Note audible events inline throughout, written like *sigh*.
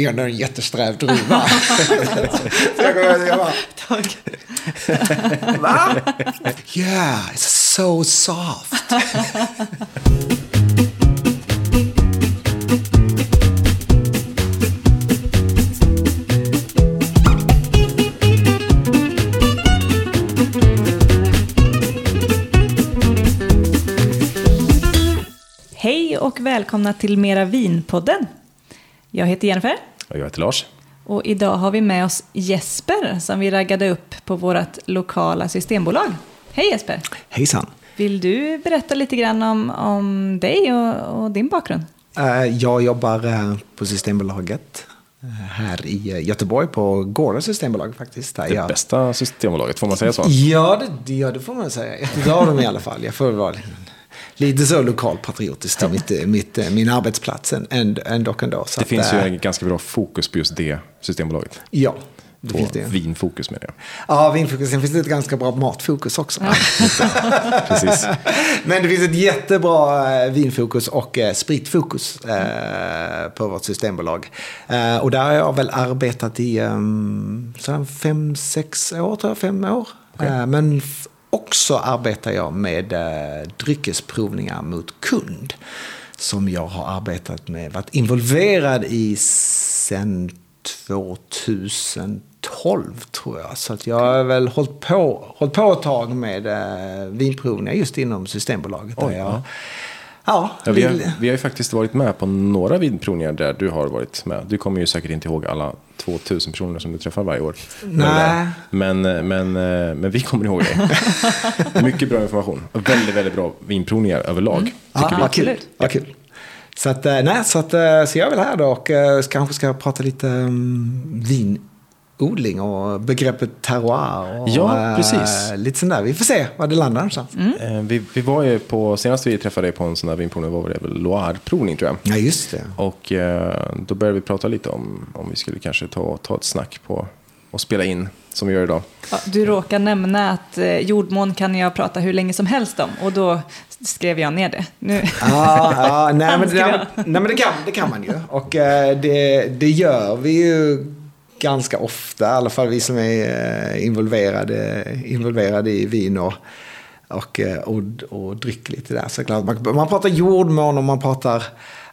Det är ändå en jättesträv druva. så *laughs* jag går jag bara, Tack. *laughs* va? Yeah, it's so soft. Hej och välkomna till Mera Vinpodden. Jag heter Jennifer Och jag heter Lars. och idag har vi med oss Jesper som vi raggade upp på vårt lokala systembolag. Hej Jesper! Hejsan. Vill du berätta lite grann om, om dig och, och din bakgrund? Eh, Jag jobbar eh, på Systembolaget eh, här i Göteborg på Gårda Systembolag faktiskt. Där Det jag... bästa systembolaget, får man säga så? Ja det, ja, det får man säga. Ett av dem i alla fall. Jag får vara lite så lokalpatriotiskt av mitt, mitt, min arbetsplats ändå, ändå, ändå. Så Det att, finns ju eh, en ganska bra fokus på just det systembolaget. Ja, det På finns det. vinfokus med det. Ja, vinfokus. Sen finns det ett ganska bra matfokus också. *laughs* Precis. Men det finns ett jättebra eh, vinfokus och eh, spritfokus eh, på vårt systembolag. Eh, och där har jag väl arbetat i um, fem, sex år, tror jag, fem år. Eh, men också arbetar jag med eh, dryckesprovningar mot kund. Som jag har arbetat med, varit involverad i sen 2012 tror jag. Så att jag har väl hållit på, hållit på ett tag med eh, vinprovningar just inom Systembolaget. där Oj, jag, ja. Ja, Ja, vi, har, vi har ju faktiskt varit med på några vinprovningar där du har varit med. Du kommer ju säkert inte ihåg alla 2000 personer som du träffar varje år. Nej. Men, men, men vi kommer ihåg det. *laughs* Mycket bra information. Och väldigt, väldigt bra vinprovningar överlag. Ja, tycker vi. vad kul. Vad kul. Så, att, eh, nej, så, att, eh, så jag är väl här då och eh, kanske ska prata lite um, vinodling och begreppet terroir. Och, Ja, eh, precis. lite sånt där. Vi får se var det landar någonstans. Eh, Vi, vi var ju på, senast vi träffade dig på en sån här vinprovning var det väl Loire-provning tror jag. Ja, just det. Och eh, då började vi prata lite om om vi skulle kanske ta, ta ett snack på och spela in som vi gör idag. Ja, du råkar nämna att eh, jordmån kan jag prata hur länge som helst om och då skrev jag ner det. Nu. Ja, ja nej, *laughs* men, nej, men, nej, men det, kan, det kan man ju. Och eh, det, det gör vi ju ganska ofta. I alla fall vi som är eh, involverade, involverade i vin och, och, eh, och, och dryck lite där. Såklart. Man, man pratar jordmån och man pratar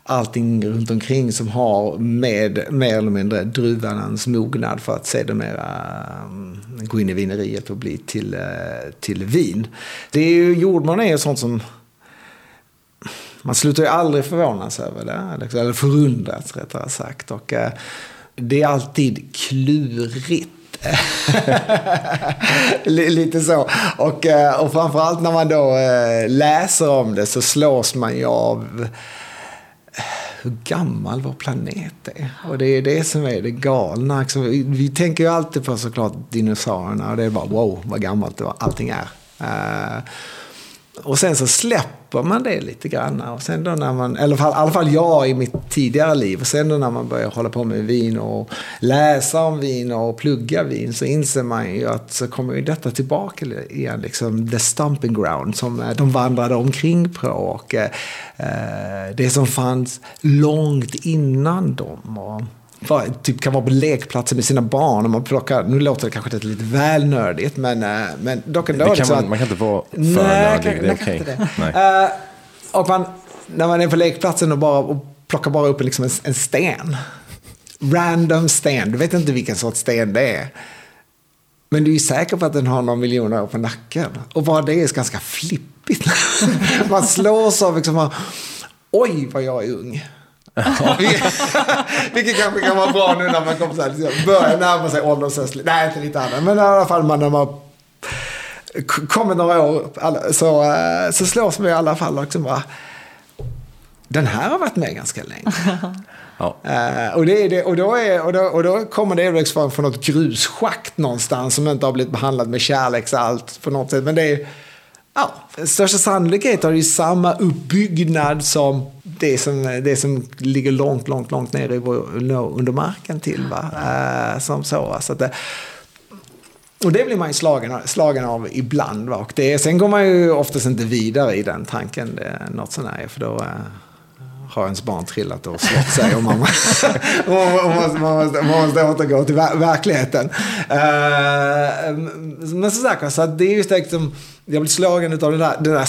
allting runt omkring som har med mer eller mindre druvanans mognad för att sedermera mm, gå in i vineriet och bli till, eh, till vin. Det är ju, jordmån är ju sånt som man slutar ju aldrig förvånas över det. Liksom, eller, förundras rättare sagt. Och det är alltid klurigt. *laughs* Lite så. Och, eh, och framförallt när man då eh, läser om det så slås man ju av eh, hur gammal vår planet är. Och det är det som är det galna. Liksom, vi, tänker ju alltid på såklart dinosaurierna och det är bara wow vad gammalt det var, allting är. Och sen så släpper man det lite grann. Och sen då när man, eller i alla fall- alla fall jag i mitt tidigare liv. Och sen då när man börjar hålla på med vin och läsa om vin och plugga vin så inser man ju att så kommer ju detta tillbaka igen. Liksom the stomping ground som eh, de vandrade omkring på. Och eh, eh, det som fanns långt innan dem. Och, typ kan vara på lekplatser med sina barn och man plockar, nu låter det kanske lite väl nördigt men, eh, men dock ändå. Det kan liksom man- att- man kan inte vara för Nej, nördig, det är okej. det. Nej. Eh, och man, när man är på lekplatsen och, bara, och plockar bara upp liksom en, en sten. Random sten, du vet inte vilken sorts sten det är. Men du är säker på att den har några miljoner år på nacken. Och bara det är ganska flippigt. *laughs* man slås av liksom, oj vad jag är ung. *laughs* Vilket kanske kan vara bra nu när man kommer så här, liksom, börjar närma sig åldershöstlig. Nej, inte lite annat. Men i alla fall man, när man kommer några år så, eh, så slås man i alla fall liksom bara. Den här har varit med ganska länge. *laughs* Ja. Eh, och, det är det, och, då är, och, då, och då kommer det från, från något grusschakt någonstans som inte har blivit behandlat med kärleksalt på något sätt. Men det är, ja, största sannolikhet har det ju samma uppbyggnad som det som, det som ligger långt, långt, långt ner i vår, under marken till. Va? Eh, som så, så att det, och det blir man ju slagen, av- slagen av ibland. Va? Och det, sen går man ju oftast inte vidare i den tanken, det, något sånt här, för då, eh, har ens barn trillat och slått sig och man, *laughs* man, måste, man, måste, man måste återgå till ver verkligheten. Uh, men som sagt, så det är just liksom, jag blir slagen av den där, den där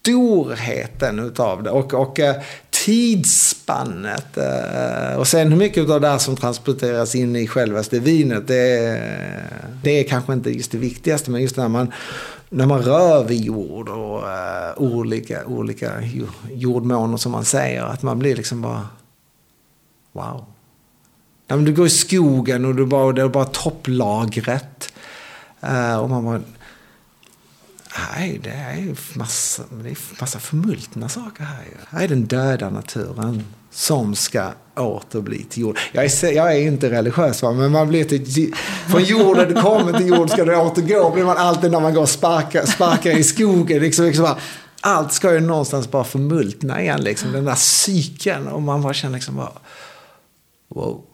storheten utav det. Och, och eh, tidsspannet. Eh, och sen hur mycket av det här som transporteras in i självaste vinet. Det, det är kanske inte just det viktigaste. Men just när man när man rör vid jord och uh, olika, olika jordmåner som man säger. Att man blir liksom bara wow. Ja, men du går i skogen och du bara, det är bara topplagret. Uh, och man bara, nej det är massa, det är massa förmultna saker här. Här är den döda naturen som ska åter bli till jord. Jag är, jag är inte religiös, va? men man blir till, från jorden du kommer till jord ska du återgå. Blir man alltid när man går och sparkar, sparkar i skogen. Liksom, liksom bara, allt ska ju någonstans bara förmultna igen, liksom, den där cykeln. Och man bara känner liksom bara, wow.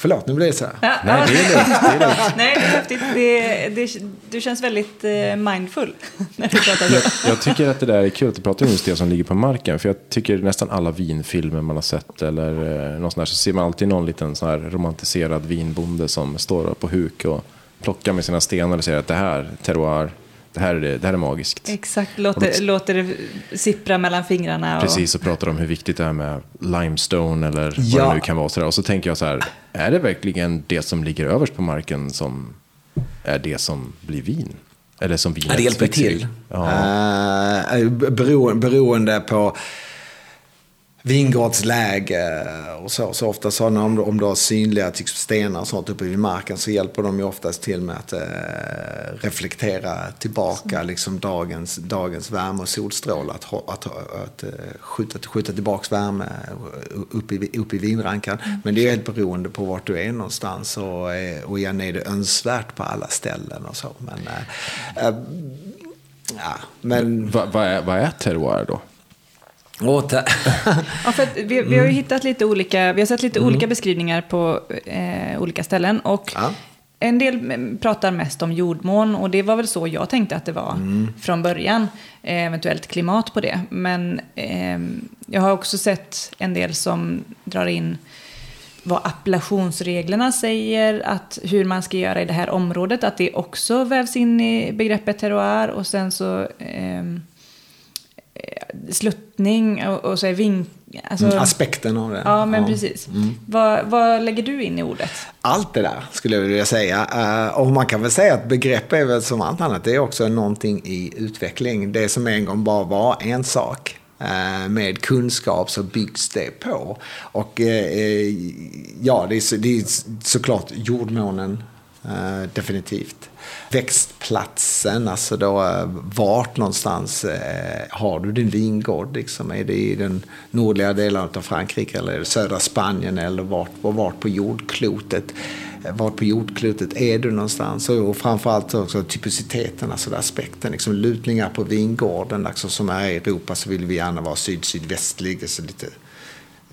Förlåt, nu blir det så här. Ja, Nej, det är lugnt. Det är lugnt. *laughs* Nej, det är häftigt. Det, det, du känns väldigt eh, mindful när du pratar jag, jag tycker att det där är kul att du pratar om just det som ligger på marken. För jag tycker nästan alla vinfilmer man har sett eller eh, något sånt där, så ser man alltid någon liten sån här romantiserad vinbonde som står på huk och plockar med sina stenar och säger att det här, terroir, det här, är, det här är magiskt. Exakt, låter, då, låter det sippra mellan fingrarna. Och... Precis, och pratar om hur viktigt det är med limestone eller ja. vad det nu kan vara. Så där. Och så tänker jag så här, är det verkligen det som ligger överst på marken som är det som blir vin? Eller som vinet ja, Det hjälper till. Ja. Uh, beroende, beroende på vingårdsläge och så. Så ofta så när, om, du har synliga typ, stenar och sånt uppe vid marken så hjälper de ju oftast till med att eh, reflektera tillbaka liksom dagens, dagens värme och solstrålar. Att, att, att, eh, skjuta, skjuta tillbaka värme upp i, upp i vinrankan. Mm. Men det är helt beroende på vart du är någonstans och, eh, och igen är det önskvärt på alla ställen och så. Men, äh, äh, ja, men... Vad va är, va är terroir då? *laughs* ja, för vi, vi, har ju mm. hittat lite olika, vi har sett lite mm. olika beskrivningar på eh, olika ställen. Och ja. En del pratar mest om jordmån och det var väl så jag tänkte att det var mm. från början. Eh, eventuellt klimat på det. Men eh, jag har också sett en del som drar in vad appellationsreglerna säger, att hur man ska göra i det här området, att det också vävs in i begreppet terroir och sen så eh, sluttning och, och så är vink... Alltså, mm, aspekten av det. Ja, men ja. precis. Mm. Vad, vad, lägger du in i ordet? Allt det där skulle jag vilja säga. Uh, och man kan väl säga att begrepp är väl som allt annat. Det är också någonting i utveckling. Det som en gång bara var en sak. Uh, med kunskap så byggs det på. Och uh, ja, det är, så, det är såklart jordmånen. Eh, definitivt växtplatsen, alltså då eh, vart någonstans eh, har du din vingård? Liksom? Är det i den nordliga delen av Frankrike eller är det södra Spanien eller vart, vart på jordklotet? Eh, vart på jordklotet är du någonstans? Och framförallt också typiciteten, alltså aspekten, liksom lutningar på vingården. Alltså som är i Europa så vill vi gärna vara syd-sydvästlig, alltså lite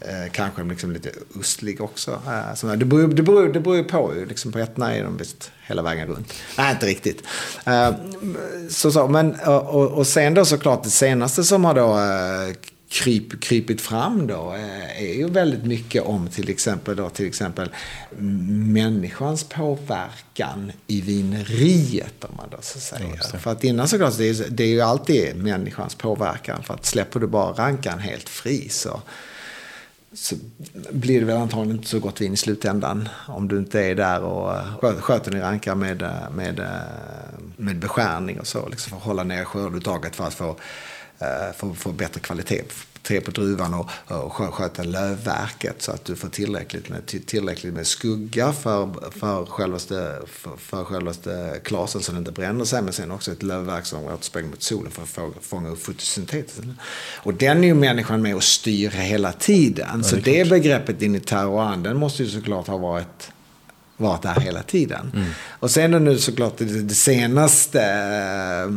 Eh, kanske liksom lite östlig också. Eh, det, beror, det, beror, det beror på. Liksom på etna är de visst hela vägen runt. Nej, inte riktigt. Eh, så, så, men, och, och sen då såklart det senaste som har då eh, kryp, krypit fram då eh, är ju väldigt mycket om till exempel, då, till exempel människans påverkan i vineriet om man då så säger. För att innan såklart, det är, det är ju alltid människans påverkan. För att släpper du bara rankan helt fri så så blir det väl antagligen inte så gott vin i slutändan. Om du inte är där och eh, sköter din rankar med, eh, med, eh, med beskärning och så. Liksom för att hålla ner skördeuttaget för att få, få, få bättre kvalitet te på druvan och, och sköta lövverket så att du får tillräckligt med, tillräckligt med skugga för, för, självaste, för, för självaste klasen så den inte bränner sig. Men sen också ett lövverk som återspeglar mot solen för att få, fånga upp fotosyntesen. Och den är ju människan med och styr hela tiden. Ja, så det, det begreppet in i terroan, den måste ju såklart ha varit varit där hela tiden. Mm. Och sen nu såklart det, det senaste, eh,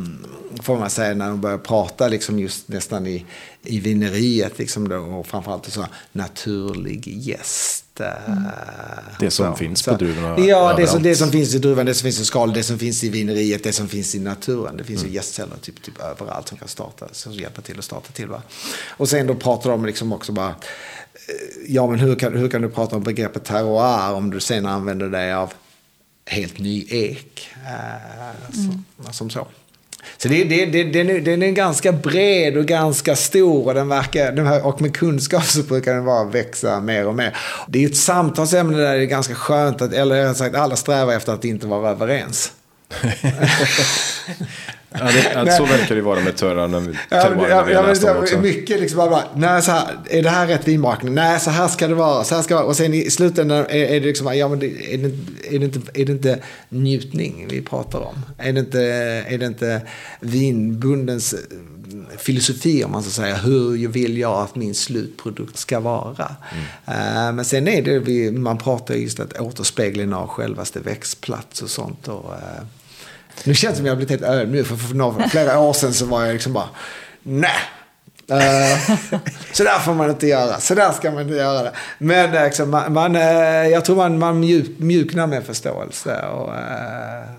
får man säga, när de börjar prata liksom just nästan i, i vineriet, liksom då, och framförallt så naturlig gäst. Mm. Det som så. finns på druvorna? Ja, det som, det som finns i druvan, det som finns i skal, det som finns i vineriet, det som finns i naturen. Det finns mm. ju gästceller typ, typ överallt som kan starta, som hjälper till att starta till. Va? Och sen då pratar de liksom också bara, ja men hur kan, hur kan du prata om begreppet terroir om du sen använder dig av helt ny ek? Eh, mm. så, som så. Så det, det, det, den, är, den är ganska bred och ganska stor och, den verkar, den här, och med kunskap så brukar den bara växa mer och mer. Det är ett samtalsämne där det är ganska skönt, att, eller har sagt alla strävar efter att inte vara överens. *laughs* Ja, det, så verkar det vara med törrar ja, ja, ja, Mycket liksom bara, nej, så här, är det här rätt vinmakning? Nej, så här ska det vara. Så här ska det vara. Och sen i slutändan är, är det liksom, ja men det, är, det, är, det inte, är det inte njutning vi pratar om? Är det inte, är det inte vinbundens eh, filosofi om man ska säga. Hur vill jag att min slutprodukt ska vara? Mm. Uh, men sen är det, vi, man pratar just att återspeglingen av självaste växtplats och sånt. Och, uh, nu känns det som jag har blivit helt ödmjuk. För, för, för flera år sedan så var jag liksom bara, nej. Uh, *laughs* så där får man inte göra. Så där ska man inte göra det. Men eh, liksom, man, man, uh, jag tror man, man mjuk, mjuknar med förståelse. Och, uh,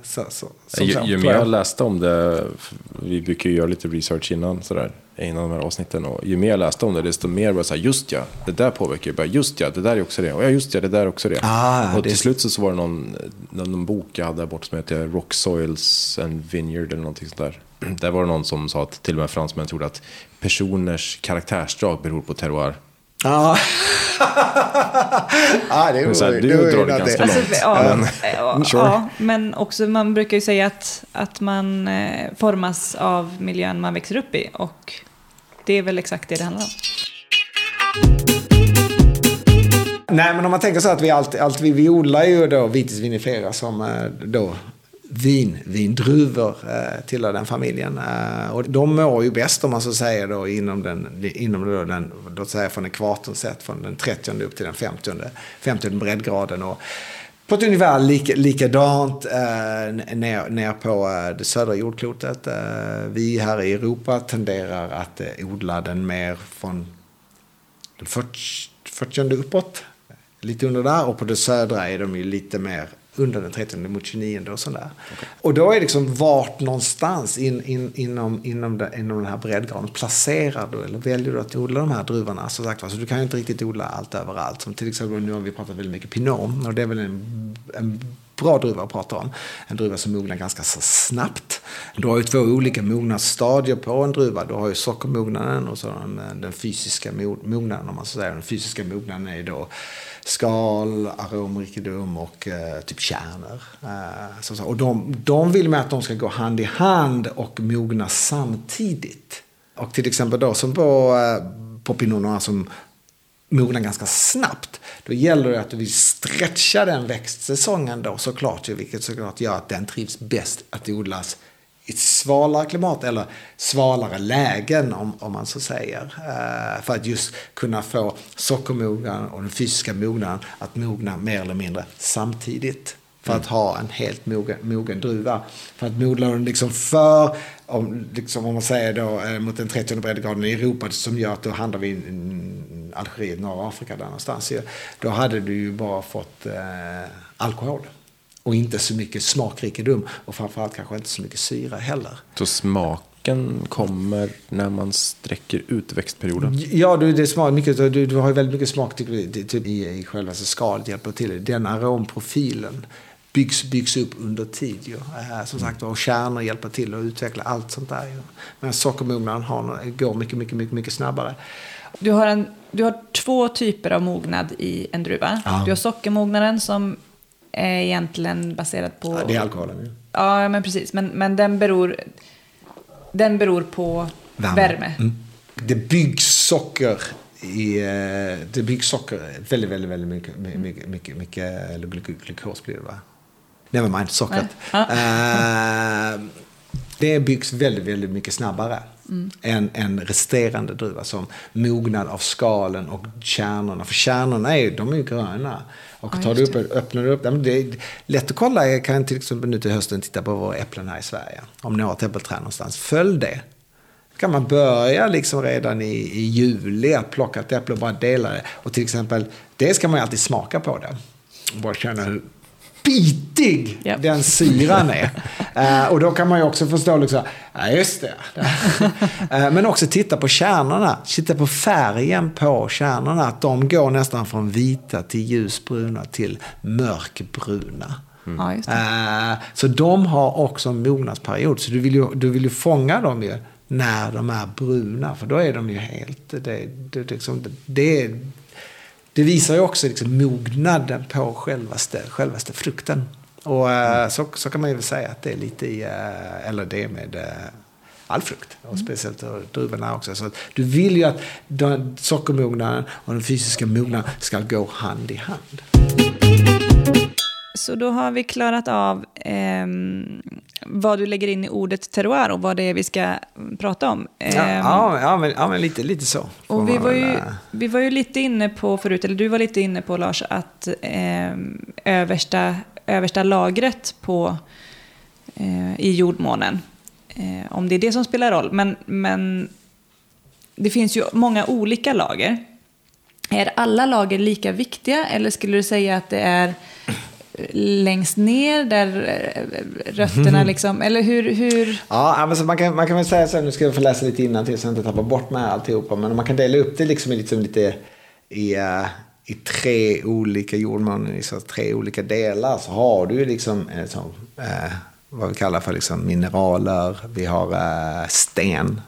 så, så, ju, ju mer jag läste om det, vi brukar ju göra lite research innan, sådär, innan de här avsnitten. Och ju mer jag läste om det, desto mer var det så här, just ja, det där påverkar ju. Bara, just ja, det där är också det. Och ja, just ja, det där är också det. Ah, och till slut så var det någon, någon bok jag hade där borta som heter Rock Soils and Vineyard eller någonting sånt där. *clears throat* Där var det någon som sa att till och med fransmän trodde att personers karaktärsdrag beror på terroir. Ja, *laughs* ah, det är här, Du drar det ganska långt. Alltså, ja, men, *laughs* sure. ja, men också man brukar ju säga att, att man eh, formas av miljön man växer upp i. Och det är väl exakt det det handlar om. Nej, men om man tänker så att vi allt, allt vi, vi odlar ju då vitisvinifera som eh, då vin, vindruvor eh, tillhör den familjen. Eh, och de mår ju bäst om man så säger då inom den, inom då den låt säga från ekvatorn sett från den 30 upp till den 50, 50 breddgraden. Och på ett ungefär lik, likadant eh, ner, ner på eh, det södra jordklotet. Eh, vi här i Europa tenderar att eh, odla den mer från den 40, 40 uppåt. Lite under där och på det södra är de ju lite mer under den 30 mot 29 och sådär. Okay. Och då är det liksom vart någonstans in, in, inom, inom, det, inom den här breddgraden placerar du eller väljer du att odla de här druvorna. Så sagt, alltså, du kan ju inte riktigt odla allt överallt. Som till exempel nu har vi pratat väldigt mycket pinot och det är väl en, en bra druva att prata om. En druva som mognar ganska så snabbt. Du har ju två olika mognadsstadier på en druva. Du har ju sockermognaden och så den, eh, den fysiska mognaden om man så säger. Den fysiska mognaden är då skal, aromrikedom och eh, typ kärnor. Eh, så, och de, de vill med att de ska gå hand i hand och mogna samtidigt. Och till exempel då som på, eh, på som mognar ganska snabbt. Då gäller det att du vill stretcha den växtsäsongen då såklart. Vilket såklart gör att den trivs bäst att odlas i ett svalare klimat eller svalare lägen om, om man så säger. Uh, för att just kunna få sockermognaden och den fysiska mognaden att mogna mer eller mindre samtidigt. För att ha en helt mogen, mogen druva. För att modla den liksom för, om, liksom om man säger då eh, mot den 30 breddgraden i Europa som gör att då handlar vi i Algeriet, norra Afrika där någonstans. Då hade du ju bara fått eh, alkohol. Och inte så mycket smakrikedom och framförallt kanske inte så mycket syra heller. Så smaken kommer när man sträcker ut växtperioden? Ja, du, det smak, mycket, du, du har ju väldigt mycket smak typ, i, i själva skalet hjälper till. Den aromprofilen byggs, byggs upp under tid. Ju. Äh, som sagt och kärnor hjälper till att utveckla allt sånt där. Ju. Men sockermognaden går mycket, mycket, mycket, mycket snabbare. Du har, en, du har två typer av mognad i en druva. Ja. Du har sockermognaden som är egentligen baserad på... Ja, det är alkoholen. Ja, ja men precis. Men, men den, beror, den beror på värme. värme. Mm. Det byggs socker i, eh, det byggs socker väldigt, väldigt, väldigt mycket, mycket, mycket, mycket glukos blir det va? Nevermind, sockret. Uh, det byggs väldigt, väldigt mycket snabbare. mm. än en resterande druva som mognad av skalen och kärnorna. För kärnorna är, de är ju gröna. Och ja, tar du upp, öppnar du upp, det är lätt att kolla, jag kan till exempel nu till hösten titta på våra äpplen här i Sverige. Om ni har ett äppelträd någonstans, följ det kan man börja liksom redan i, i juli att plocka ett äpple och bara dela det. Och till exempel, det ska man ju alltid smaka på det. Bara känna hur bitig yep. den syran är. uh, och då kan man ju också förstå, liksom, ja just det. uh, *laughs* men också titta på kärnorna, titta på färgen på kärnorna. Att de går nästan från vita till ljusbruna till mörkbruna. Mm. Uh, så de har också en mognadsperiod. Så du vill ju, du vill ju fånga dem ju när de är bruna. För då är de ju helt... Det, det, liksom, det, det visar ju också liksom mognaden på självaste, självaste frukten. Och mm. så, så kan man ju säga att det är lite i, eh, eller det med eh, all frukt. Och speciellt druvorna också. Så du vill ju att sockermognaden och den fysiska mognaden ska gå hand i hand. Så då har vi klarat av eh, vad du lägger in i ordet terroir och vad det är vi ska prata om. Eh, ja, ja, ja, men, ja, men lite, lite så. Och vi var, ju, vi var ju lite inne på förut, eller du var lite inne på Lars, att eh, översta, översta lagret på, eh, i jordmånen, eh, om det är det som spelar roll. Men, men det finns ju många olika lager. Är alla lager lika viktiga eller skulle du säga att det är längst ner där eh, rötterna mm. liksom, eller hur? hur? Ja, alltså man, kan, man kan väl säga så, nu ska jag få läsa lite innan till så jag inte tappar bort med alltihopa, men man kan dela upp det liksom, liksom lite i, uh, i tre olika jordmånen, i så tre olika delar, så har du liksom uh, så, uh, vad vi kallar för liksom mineraler, vi har sten,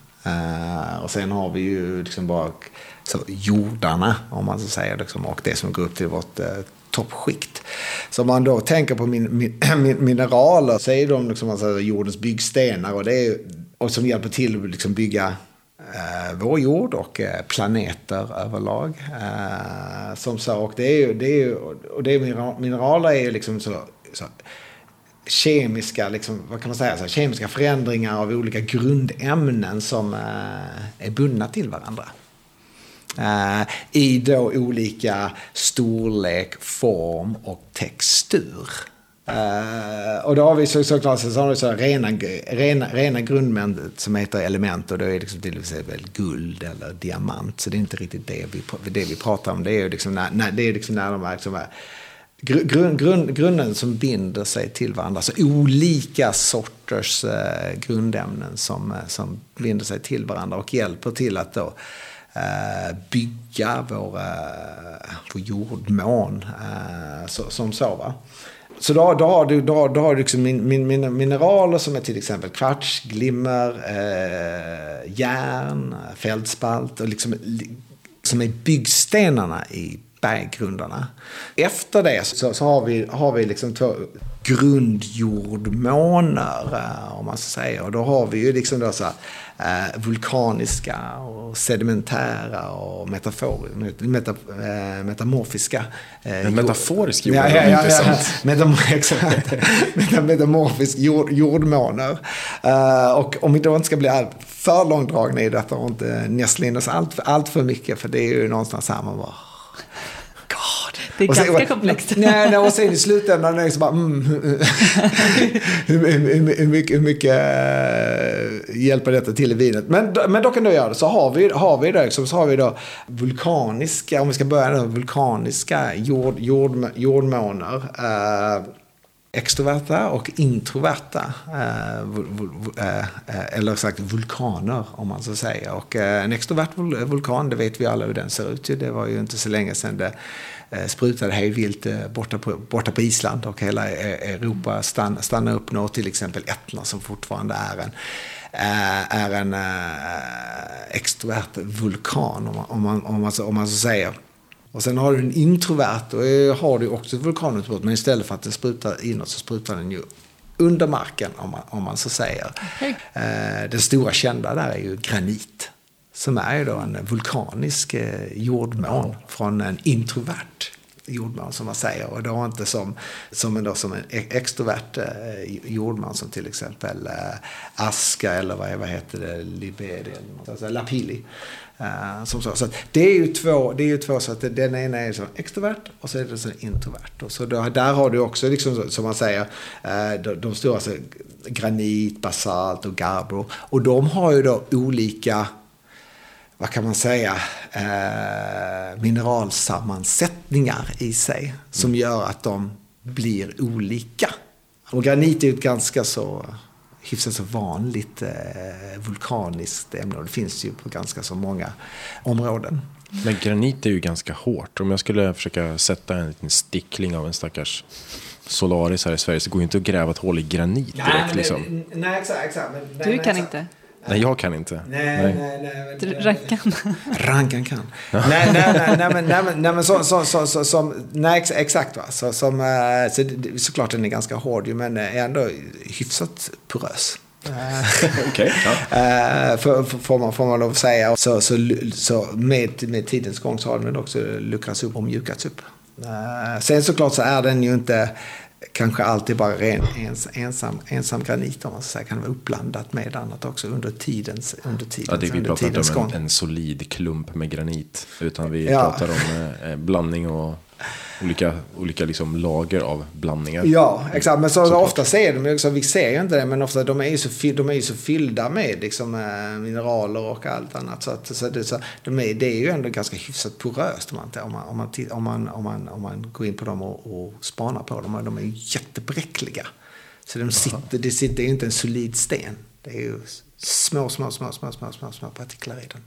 och sen har vi ju liksom bara så, jordarna, om man så säger, liksom, och det som går upp till vårt toppskikt. Så om man då tänker på min, min, *clears throat* min, mineraler så är de liksom alltså jordens byggstenar och, det är, och som hjälper till att liksom bygga eh, vår jord och eh, planeter överlag. Eh, som så, och det är ju, det är ju, och det är, mineraler är ju liksom så, så kemiska, liksom, vad kan man säga, så, kemiska förändringar av olika grundämnen som eh, är bundna till varandra. Uh, I då olika storlek, form och textur. Uh, och då har vi så, såklart så, har vi så rena, rena, rena grundmän som heter element och då är det liksom till exempel guld eller diamant. Så det är inte riktigt det vi, det vi pratar om. Det är liksom när, när, det är liksom när de här liksom är grund, grund, grunden som binder sig till varandra. Så olika sorters uh, grundämnen som, som binder sig till varandra och hjälper till att då Eh, bygga vår, eh, vår jordmån eh, så, som så. Va? Så då, då har du, då, då har du liksom min, min, min, mineraler som är till exempel kvarts, glimmer, eh, järn, fältspalt och liksom, som är byggstenarna i berggrundarna. Efter det så, så har vi, har vi liksom två grundjordmåner, eh, om man ska säga. Och då har vi ju liksom då så här, eh, vulkaniska och sedimentära och metafor, meta, eh, metamorfiska. Eh, metaforisk jord, ja, ja, ja, ja, *laughs* Metam *laughs* exakt. metamorfisk jord, jordmåner. Uh, och om vi då inte ska bli för långdragna i detta och inte nästla in oss allt, allt för mycket, för det är ju någonstans här man bara det är ganska sen, komplext. *laughs* Nej, nej, och sen i slutändan är det så bara, mm, *laughs* hur, hur, hur, mycket, hur mycket äh, hjälper detta till i vinet? Men, men då kan du göra det. Så har vi, har vi det, så har vi då vulkaniska, om vi ska börja med vulkaniska jord, jord, jordmåner. Äh, extroverta och introverta, eh, eh, eh, eller sagt vulkaner om man så säger. Och en extrovert vulkan, det vet vi alla hur den ser ut. Det var ju inte så länge sedan det sprutade hejvilt borta på, borta på Island och hela Europa stannade upp nå till exempel Etna som fortfarande är en är en extrovert vulkan om man, om man, om man, om man så säger. Och sen har du en introvert och har du också ett vulkanutbrott men istället för att den sprutar inåt så sprutar den ju under marken om man, om man så säger. Okay. Den stora kända där är ju granit som är ju då en vulkanisk eh, jordmån från en introvert jordmån som man säger. Och då inte som, som, en, då, som en extrovert eh, jordmån som till exempel eh, aska eller vad, vad heter det, libedi alltså lapili. Uh, som så. så det är ju två, det är ju två så att den ena är som extrovert och så är det så introvert. Och så då, där har du också, liksom, som man säger, uh, de, de stora, alltså, granit, basalt och gabbro. Och de har ju då olika vad kan man säga, eh, mineralsammansättningar i sig som gör att de blir olika. Och granit är ju ett ganska så hyfsat så vanligt eh, vulkaniskt ämne och det finns ju på ganska så många områden. Men granit är ju ganska hårt. Om jag skulle försöka sätta en liten stickling av en stackars Solaris här i Sverige så går ju inte att gräva ett hål i granit direkt. Nej, liksom. nej exakt. exakt men, du nej, kan exakt. inte? Nej, jag kan inte. Nej, nej, nej. nej, Rankan? *laughs* Rankan kan. nej, nej, nej, nej, men, nej, men, nej, men så, så, så, så, som, nej, exakt va. Så, som, eh, så, såklart den är ganska hård ju, men ändå hyfsat porös. *laughs* Okej. ja. *laughs* Eh, för, för, får, man, får man lov att säga. Så, så, så med, med tidens gång så har den också luckrats upp och mjukats upp. Eh, sen såklart så är den ju inte kanske alltid bara ren, ens, ensam, ensam granit om man ska säga. Kan vara uppblandat med annat också under tidens, under tidens, Ja, det, vi pratar inte om en, en solid klump med granit. Utan vi Ja. pratar om eh, blandning och olika, olika liksom lager av blandningar. Ja, exakt. Men så, Såklart. ofta ser de också, vi ser ju inte det, men ofta de är ju så, de är så fyllda med liksom, eh, mineraler och allt annat. Så, att, så, det, så de är, det är ju ändå ganska hyfsat poröst om man, om man, om man, om man, om man, om man går in på dem och, och spanar på dem. De är ju jättebräckliga. Så de sitter, det sitter ju inte en solid sten. Det är ju små, små, små, små, små, små, små partiklar i den.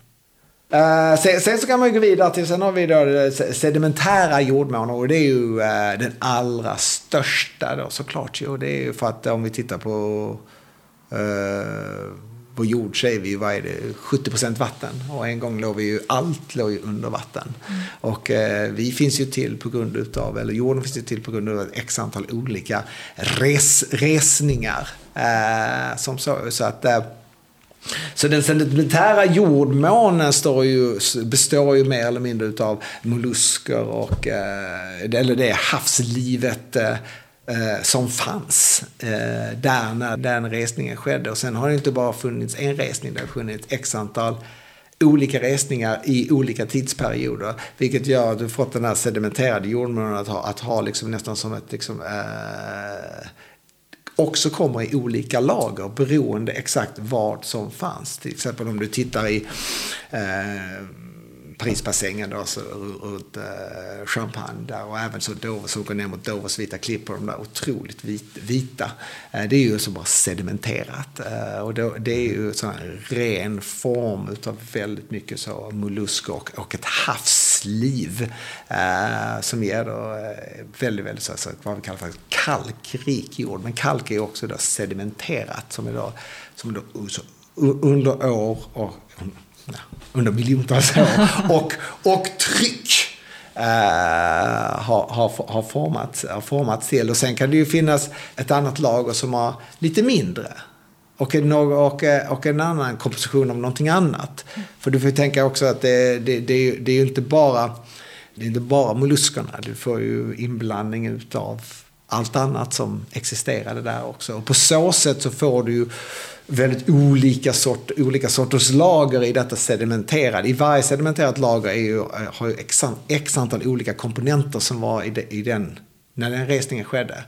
Eh, sen, sen så kan man ju gå vidare till, sen har vi då det sedimentära jordmån och det är ju eh, den allra största då såklart. Och det är ju för att om vi tittar på uh, vår jord så är vi ju, vad är det, 70% vatten. Och en gång låg vi ju, allt låg ju under vatten. Och eh, vi finns ju till på grund utav, eller jorden finns ju till på grund av ett x antal olika res, resningar. Eh, som så, så att eh, så den sedimentära jordmånen står ju, består ju mer eller mindre utav mollusker och, eh, eller det havslivet eh, eh, som fanns eh, där när den resningen skedde. Och sen har det inte bara funnits en resning, det har funnits x antal olika resningar i olika tidsperioder. Vilket gör att du fått den här sedimenterade jordmånen att ha, att ha liksom nästan som ett liksom, eh, också kommer i olika lager beroende exakt vad som fanns. Till exempel om du tittar i eh, Parisbassängen då, så, runt eh, Champagne där och även så Dover, så går ner mot Dovers vita klippor, de där otroligt vit, vita. Eh, det är ju så bara sedimenterat eh, och då, det är ju sån här ren form utav väldigt mycket så mollusker och, och ett havsliv eh, som ger då eh, väldigt, väldigt så, så, vad vi kallar för kalkrik jord. Men kalk är ju också då sedimenterat som är då, som då så, under år och under miljontals år och, och tryck eh, har, har, har, formats, har formats till. Och sen kan det ju finnas ett annat lager som har lite mindre. Och en, och, och en annan komposition av någonting annat. För du får ju tänka också att det, det, det, är ju- det är ju inte bara det är inte bara molluskerna. Du får ju inblandning utav allt annat som existerade där också. Och på så sätt så får du ju väldigt olika, sort, olika sorters lager i detta sedimenterade. I varje sedimenterat lager är ju, har ju x, x antal olika komponenter som var i, de, i den, när den resningen skedde.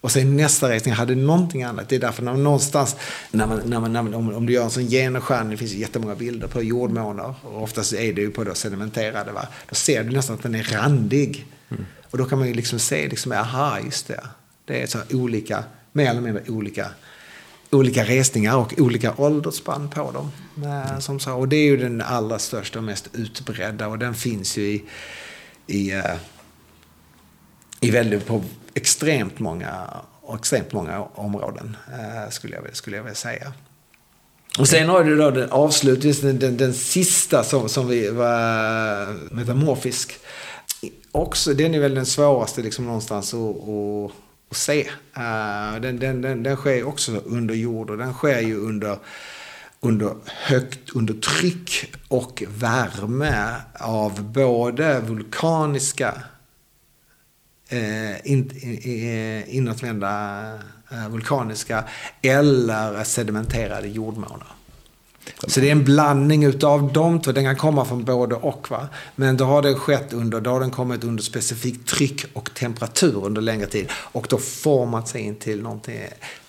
Och sen nästa resning hade någonting annat. Det är därför när man någonstans, när man, när man, när man, om, om du gör en sån genomskärning, det finns ju jättemånga bilder på jordmånar. Och oftast är det ju på då sedimenterade. Va? Då ser du nästan att den är randig. Och då kan man ju liksom se, liksom, aha, just det. Det är så här olika, mer eller mindre olika olika resningar och olika åldersspann på dem. Eh, som så. Och det är ju den allra största och mest utbredda och den finns ju i, i, eh, i väldigt, på extremt många, extremt många områden eh, skulle jag, skulle jag vilja säga. Och sen har du då den avslutningen, den, den, den sista som, som vi var metamorfisk. Också, den är väl den svåraste liksom någonstans att, att, se. Eh, den, den, den, den sker också under jord och den sker ju under, under högt under tryck och värme av både vulkaniska eh, in, eh, inåtvända vulkaniska eller sedimenterade jordmånar. Så det är en blandning utav de två. Den kan komma från både och. Va? Men då har det skett under, då har den kommit under specifikt tryck och temperatur under längre tid. Och då format sig in till någonting.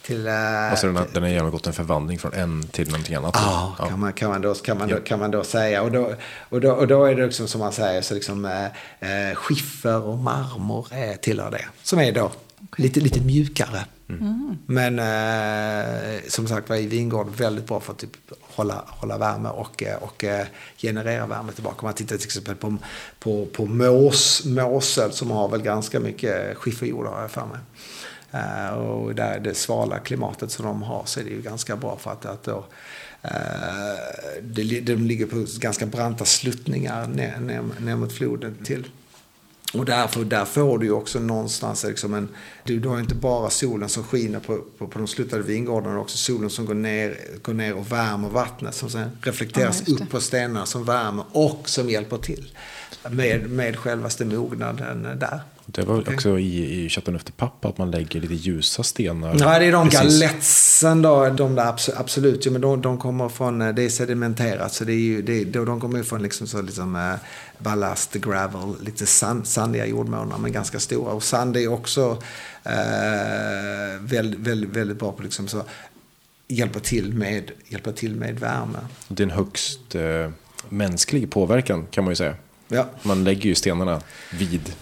Till, alltså den har, den har genomgått en förvandling från en till någonting annat? Ja, ja. Kan, man, kan, man då, kan, man då, kan man då säga. Och då, och då, och då är det liksom som man säger, så liksom, uh, skiffer och marmor är, tillhör det. Som är då lite, lite mjukare. Mm. Men eh, som sagt var i vingård väldigt bra för att typ, hålla, hålla värme och, eh, och eh, generera värme tillbaka. Om man tittar till exempel på, på, på mås, måsel som har väl ganska mycket skifferjord har jag för mig. Uh, och där det svala klimatet som de har så är det ju ganska bra för att, att då, uh, de ligger på ganska branta sluttningar ner, ner, ner mot floden till och därför, där får du ju också någonstans liksom en... Du, du har inte bara solen som skiner på, på, på de slutade vingårdarna, också solen som går ner, går ner och värmer vattnet. Som sen reflekteras ja, upp på stenarna som värmer och som hjälper till med, med självaste mognaden där. Det var okay. också i, i Chateau efter pappa att man lägger lite ljusa stenar. Ja, det är de galetsen då. De där absolut. Ja, men de, de kommer från, eh, det är sedimenterat. Så det är ju, det, de kommer från liksom så liksom uh, ballast, gravel, lite sand, sandiga jordmånar men ganska stora. Och sand är också uh, väldigt, väldigt, väldigt bra på liksom så hjälpa till med, hjälpa till med värme. Det är en högst uh, mänsklig påverkan kan man ju säga. Ja. Man lägger ju stenarna vid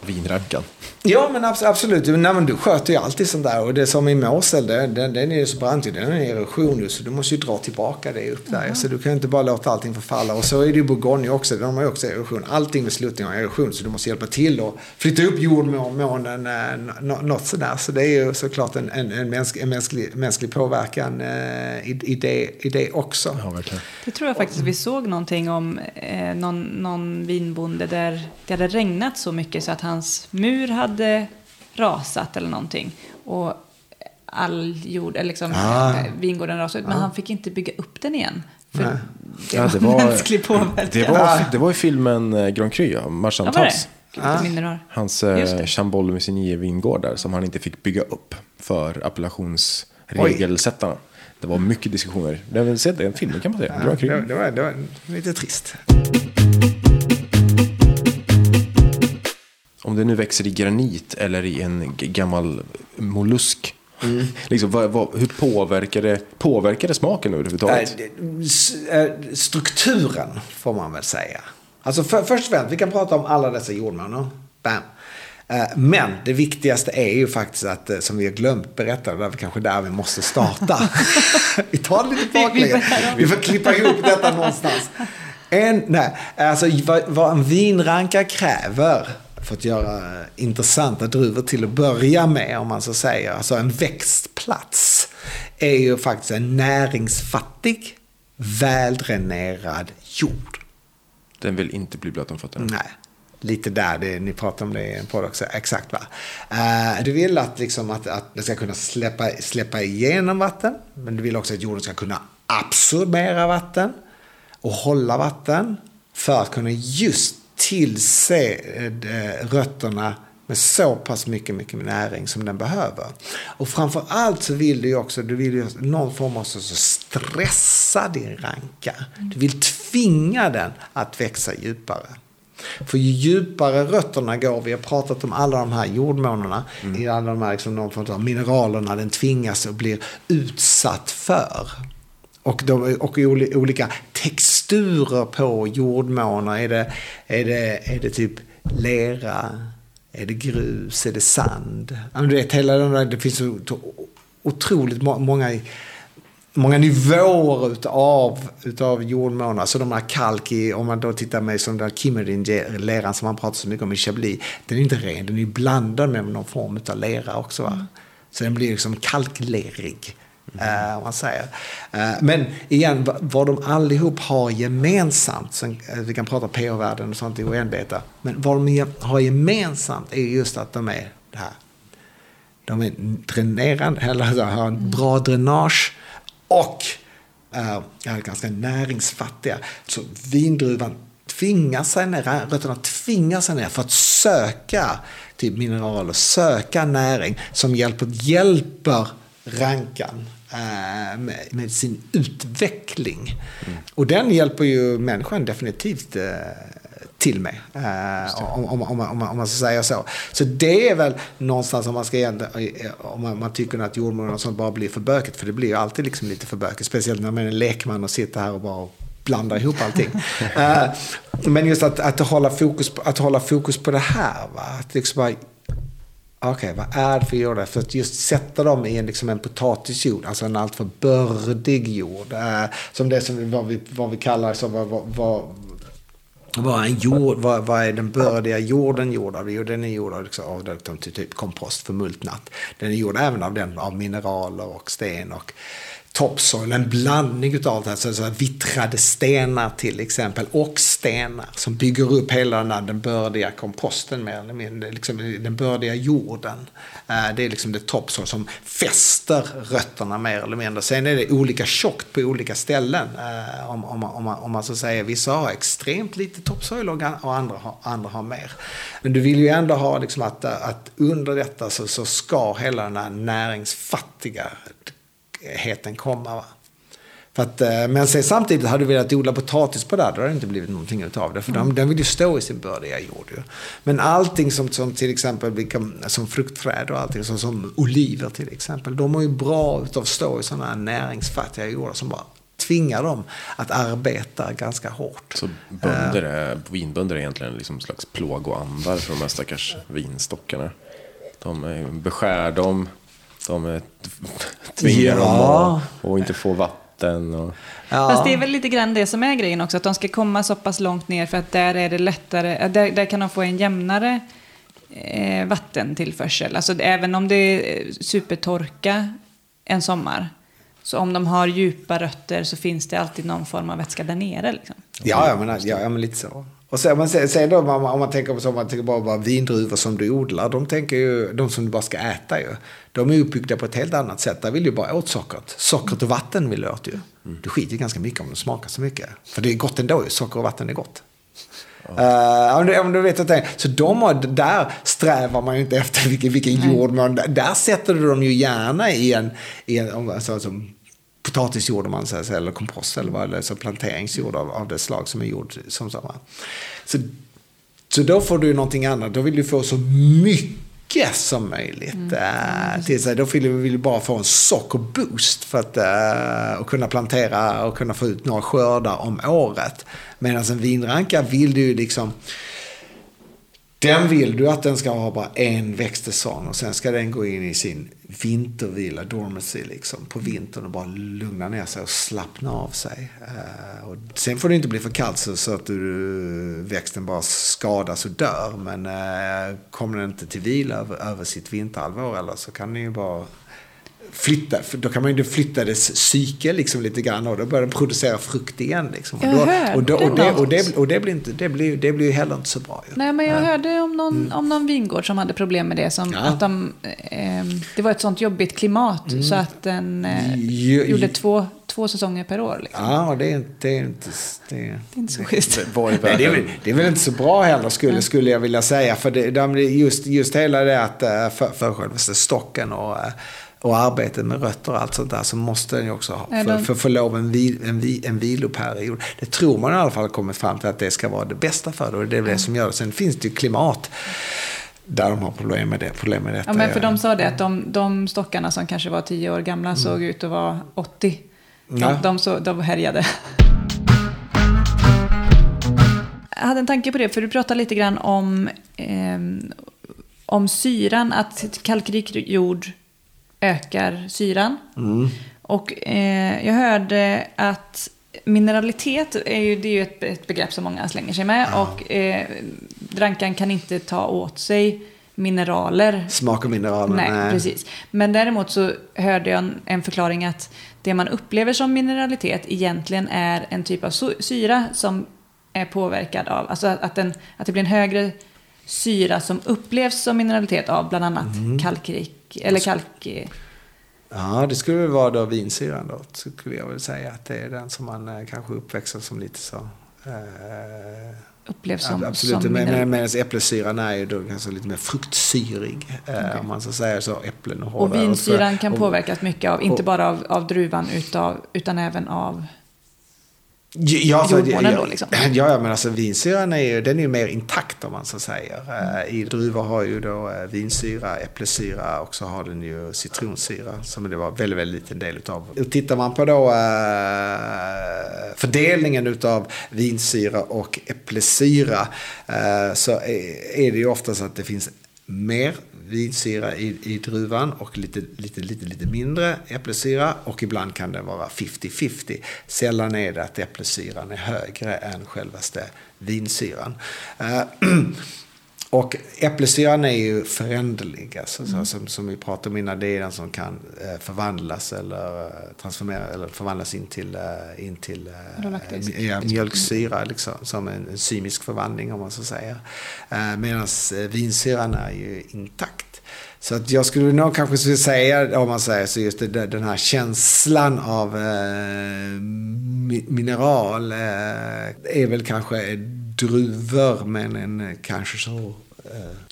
vinrankan. Ja, men absolut. Nej, men du sköter ju alltid sånt där. Och det som i Måsel, den, den, är ju så brant. Den är erosion så du måste ju dra tillbaka det upp där. Mm. Så du kan ju inte bara låta allting förfalla. Och så är det ju Bourgogne också. De har ju också erosion. Allting med sluttning har erosion. Så du måste hjälpa till och flytta upp jordmånen eh, något sådär. Så det är ju såklart en, en, en, mänsk, en mänsklig, mänsklig påverkan eh, i, i, det, i det också. Ja, verkligen. Det tror jag faktiskt vi såg någonting om. Eh, någon, någon vinbonde där det hade regnat så mycket så att hans mur hade rasat eller någonting. Och all jord, eller liksom ah. vingården rasade ut. Men ah. han fick inte bygga upp den igen. För Nej. det, ja, det var mänsklig påverkan. Det var, det var i filmen eh, Grand Cru, Marchantas. Ah. Hans eh, Chambol Musigny vingård där som han inte fick bygga upp för appellationsregelsättarna. Oj. Det var mycket diskussioner. Det är en film kan man säga. Ja, det, det, var, det var lite trist. Om det nu växer i granit eller i en gammal mollusk. Mm. liksom, vad, vad, hur påverkar det, påverkar det smaken överhuvudtaget? Äh, strukturen får man väl säga. Alltså för, först och främst, vi kan prata om alla dessa jordmånar. Bam. Äh, men det viktigaste är ju faktiskt att, äh, som vi har glömt berätta, det är kanske där vi måste starta. *laughs* vi tar det lite baklänges. Vi får klippa ihop detta någonstans. En, nej, alltså vad, vad en vinranka kräver för att göra intressanta druvor till att börja med, om man så säger. Alltså en växtplats är ju faktiskt en näringsfattig, väldränerad jord. Den vill inte bli blöt om fötterna? Nej. Lite där, det, ni pratar om det i en podd också. Exakt va. Uh, du vill att, liksom, att, att det ska kunna släppa, släppa igenom vatten. Men du vill också att jorden ska kunna absorbera vatten. Och hålla vatten. För att kunna just tillse eh, rötterna med så pass mycket, mycket näring som den behöver. Och framför allt så vill du ju också, du vill ju någon form av så stressa din ranka. Du vill tvinga den att växa djupare. För ju djupare rötterna går, vi har pratat om alla de här jordmånerna, mm. i alla de här liksom, någon form av mineralerna den tvingas och blir utsatt för. Och, de, och olika texturer på jordmånar. Är det, är, det, är det typ lera? Är det grus? Är det sand? Du vet, hela den där, det finns så otroligt många, många nivåer utav, utav jordmånar. Så de här kalk i, om man då tittar med som den Kimmerin-leran som man pratar så mycket om i Chablis. Den är inte ren, den är blandad med någon form av lera också. Va? Mm. Så den blir liksom kalklerig. Mm. man säger. Eh, men igen, vad de allihop har gemensamt, sen, eh, vi kan prata pH-värden och sånt i oändligheter, men vad de har gemensamt är just att de är det här. De är dränerande, eller alltså, har en bra dränage och uh, är ganska näringsfattiga. Så vindruvan tvingar sig ner, rötterna tvingar sig ner för att söka typ till mineraler, söka näring som hjälper, hjälper rankan med, med, sin utveckling. Mm. Och den hjälper ju människan definitivt eh, till med. Eh, om, om, om, om, om man ska säga så. Så det är väl någonstans om man ska om man, man tycker att jordmån och sånt bara blir för bökigt. För det blir ju alltid liksom lite för bökigt. Speciellt när man är en lekman och sitter här och bara blandar ihop allting. uh, *laughs* men just att, att, hålla fokus på, att hålla fokus på det här. Va? Att liksom bara, Okej, okay, vad är det för jord? För att just sätta dem i en, liksom en potatisjord, alltså en alltför bördig jord. Eh, som det som vad vi, vad vi kallar, så, vad, vad, vad, är jord, vad, vad är den bördiga jorden gjord av? Jo, den är gjord av, liksom, av typ kompost, förmultnat. Den är gjord även av, den, av mineraler och sten och topsoil, en blandning utav det här, så, så vittrade stenar till exempel och stenar som bygger upp hela den, här, den bördiga komposten mer eller mindre, liksom den bördiga jorden. Eh, det är liksom det topsoil som fäster rötterna mer eller mindre. Sen är det olika tjockt på olika ställen. Eh, om, om, om, man, om man så säger, vissa har extremt lite topsoil och andra har, andra har mer. Men du vill ju ändå ha liksom att, att under detta så, så ska hela den här näringsfattiga heten komma. Va? För att, eh, men sen, samtidigt hade du velat odla potatis på det, då hade det inte blivit någonting utav det. För mm. den vill ju stå i sin bördiga jord. Ju. Men allting som, som till exempel som fruktträd och allting, som, som oliver till exempel, de mår ju bra utav att stå i sådana här näringsfattiga jordar som bara tvingar dem att arbeta ganska hårt. Så bönder är, vinbönder är egentligen liksom en slags plågoandar för de här stackars vinstockarna? De beskär dem, de tvingar ja. dem och, och inte få vatten. Och... Ja. Fast det är väl lite grann det som är grejen också, att de ska komma så pass långt ner för att där är det lättare, där, där kan de få en jämnare eh, vattentillförsel. Alltså även om det är supertorka en sommar, så om de har djupa rötter så finns det alltid någon form av vätska där nere. Liksom. Ja, jag menar, ja, men lite så. Och sen, men sen, sen då, om man, om man tänker på så, man tänker bara, bara vindruvor som du odlar, de tänker ju, de som du bara ska äta ju. De är uppbyggda på ett helt annat sätt. Där vill du bara åt sockret. Sockret och vatten vill du åt ju. Mm. Du skiter ganska mycket om det smakar så mycket. För det är gott ändå ju. Socker och vatten är gott. Uh, om, du, vet att det, så de har, där strävar man ju inte efter vilken, vilken jord man... Där sätter du dem ju gärna i en, i en alltså, alltså, potatisjord om man säger eller kompost eller vad eller så planteringsjord av, av det slag som är gjord som samma. Så, så då får du någonting annat. Då vill du få så mycket som möjligt. Mm. Äh, till sig. Då vill du, bara få en sockerboost för att äh, och kunna plantera och kunna få ut några skördar om året. Medan en vinranka vill du liksom den vill du att den ska ha bara en växtsäsong och sen ska den gå in i sin vintervila, dormancy liksom, på vintern och bara lugna ner sig och slappna av sig. Uh, och sen får det inte bli för kallt så, så att du, eh, växten bara skadas och dör. Men uh, kommer den inte till vila över, över sitt vinterhalvår eller så kan den ju bara flytta, för då kan man ju flytta dess psyke liksom lite grann och då börjar den producera frukt igen. Liksom. Jag och, då, och, då, och, det, och, det, och det blir inte, det blir, det blir ju heller inte så bra. Ju. Nej, men jag hörde om någon, mm. om någon vingård som hade problem med det. Som ja. att de, eh, det var ett sånt jobbigt klimat mm. så att den eh, ju, gjorde två, två säsonger per år. Liksom. Ja, det är inte, det är inte, det är, det är inte så schysst. Nej, det, är, det är väl inte så bra heller skulle, skulle jag vilja säga. För det, just, just hela det att eh, för, för självaste stocken och eh, och arbetet med rötter och allt sånt där så måste den ju också ha, för, för, för lov en, vil, en, vil, en viloperiod. Det tror man i alla fall har kommit fram till att det ska vara det bästa för det och det är det som gör det. Sen finns det ju klimat där de har problem med det. Problem med detta. Ja, men för de sa det att de, de stockarna som kanske var tio år gamla mm. såg ut att vara 80. De, ja. de, så, de härjade. Jag hade en tanke på det, för du pratade lite grann om, eh, om syran, att kalkrik jord ökar syran. Mm. Och eh, jag hörde att mineralitet är ju, det är ju ett, ett begrepp som många slänger sig med. Ja. Och eh, drankan kan inte ta åt sig mineraler. Smak och mineraler. Nej, nej, precis. Men däremot så hörde jag en, en, förklaring att det man upplever som mineralitet egentligen är en typ av syra som är påverkad av, alltså att, den, att det blir en högre syra som upplevs som mineralitet av bland annat mm. kalkrik, eller kalk... Ja, det skulle väl vara då vinsyran då, skulle jag väl säga. Att det är den som man eh, kanske uppväxer som lite så. Eh, upplevs som, Absolut, som mineral. men, medan äppelsyran är ju då ganska lite mer fruktsyrig. eh, Om man så säger så, äpplen och Och hårdare. vinsyran kan och- påverkas mycket av, inte och- bara av, av druvan utav, utan även av... Ja, alltså, jordmånen ja, då, liksom. *clears throat* Ja, ja, men alltså vinsyran är ju, den är ju mer intakt om man så säger. Eh, I druvor har ju då eh, vinsyra, äppelsyra och så har den ju citronsyra som det var väldigt, väldigt liten del utav. Och tittar man på då eh, fördelningen utav vinsyra och äppelsyra så är, är det ju oftast att det finns mer vinsyra i, i druvan och lite, lite, lite, lite mindre äppelsyra. Och ibland kan det vara 50-50. Sällan är det att äppelsyran är högre än självaste vinsyran. Eh, *clears throat* Och äppelsyran är ju föränderlig, alltså, så, som, som vi pratade om innan. Det är den som kan eh, förvandlas eller eh, transformera eller förvandlas in till, eh, in till ja, mjölksyra, liksom, som en, en symisk förvandling om man så säger. Medan vinsyran är ju intakt. Så att jag skulle nog kanske skulle säga, om man säger så, just det, den här känslan av eh, mi- mineral eh, är väl kanske druvor men en kanske så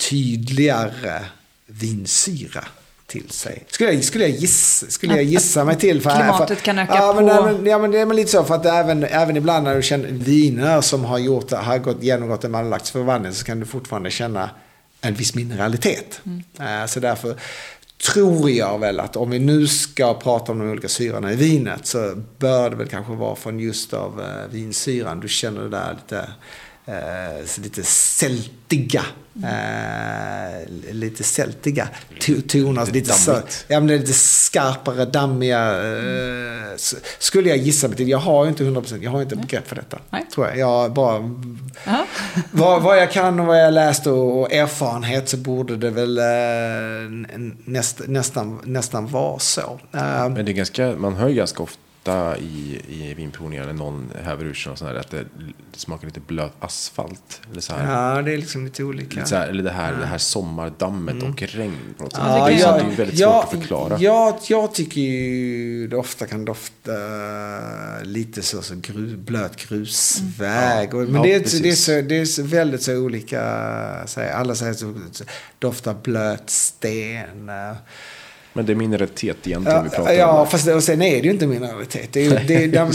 tydligare vinsyra till sig. Skulle jag, skulle jag, gissa, skulle jag gissa mig till. För, Klimatet för, kan öka ja, men, på- men, ja, men det är lite så. För att även, även ibland när du känner viner som har, gjort, har gått, genomgått en malolaktsförvandling så kan du fortfarande känna en viss mineralitet. Eh, Så därför tror jag väl att om vi nu ska prata om de olika syrorna i vinet så bör det väl kanske vara från just av eh, vinsyran. Du känner det där lite, eh, lite sältiga. Eh, lite sältiga to- toner. Lite, så, ja, men lite skarpare, dammiga. S- skulle jag gissa mig till. Jag har ju inte 100%, jag har inte begrepp för detta. Nej. Tror jag. jag bara, Ja. *laughs* vad, vad jag kan och vad jag läst och, och erfarenhet så borde det väl eh, näst, nästan, nästan vara så. Men det är ganska, man hör ganska ofta i, i vinprovningar när någon häver ur sig och sånt där, att det, det smakar lite blöt asfalt. Eller så här. ja, det är liksom lite olika. Lite så här, eller det här, det här sommardammet och regn på något sätt. Ja, det, är, jag- så- det är väldigt svårt att förklara. Ja, jag tycker ju det ofta kan dofta lite så, så gru, blöt grusväg. Och, men Ja, det, är, det, är så, det är så väldigt så olika. Säger, alla säger så, så doftar blöt sten. Men det är mineralitet egentligen vi pratar ja, om. fast det, och sen är det ju inte mineralitet. Det är ju *laughs* det, är- det,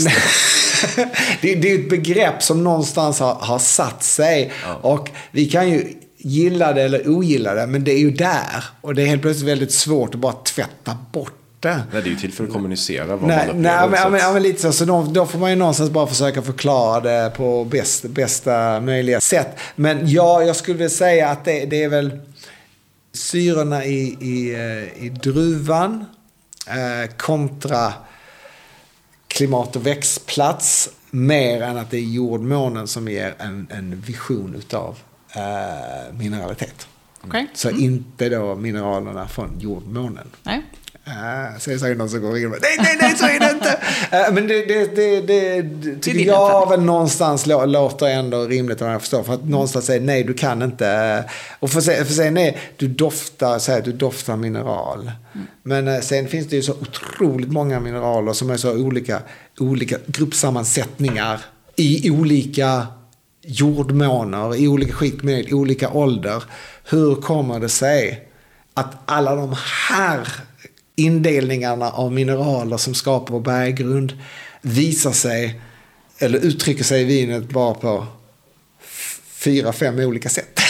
*laughs* det, det är ett begrepp som någonstans har, har satt sig. Och vi kan ju gilla det eller ogilla det, men det är ju där. Och det är helt plötsligt väldigt svårt att bara tvätta bort det. Nej, det är ju till för att kommunicera vad Nej, man nej men, så ja, men, ja, men lite så. så då, då får man ju någonstans bara försöka förklara det på bäst, bästa möjliga sätt. Men ja, jag skulle vilja säga att det, det är väl syrorna i, i, eh, i druvan eh, kontra klimat och växtplats mer än att det är jordmånen som ger en, en vision utav eh, mineralitet. Okej. Så inte då mineralerna från jordmånen. Nej. Uh, är det säkert någon som går in och nej, nej, nej, så är det inte. Eh, *laughs* men det, det, det, det, det tycker din jag väl någonstans lå- låter ändå rimligt vad jag förstår. För att någonstans säga nej, du kan inte. Och för, för säga nej, du doftar, säg att du doftar mineral. Men eh, sen finns det ju så otroligt många mineraler som är så olika, olika gruppsammansättningar i olika jordmåner, i olika skick med olika ålder. Hur kommer det sig att alla de här indelningarna av mineraler som skapar vår berggrund visar sig, eller uttrycker sig i vinet bara på fyra, fem olika sätt. *laughs*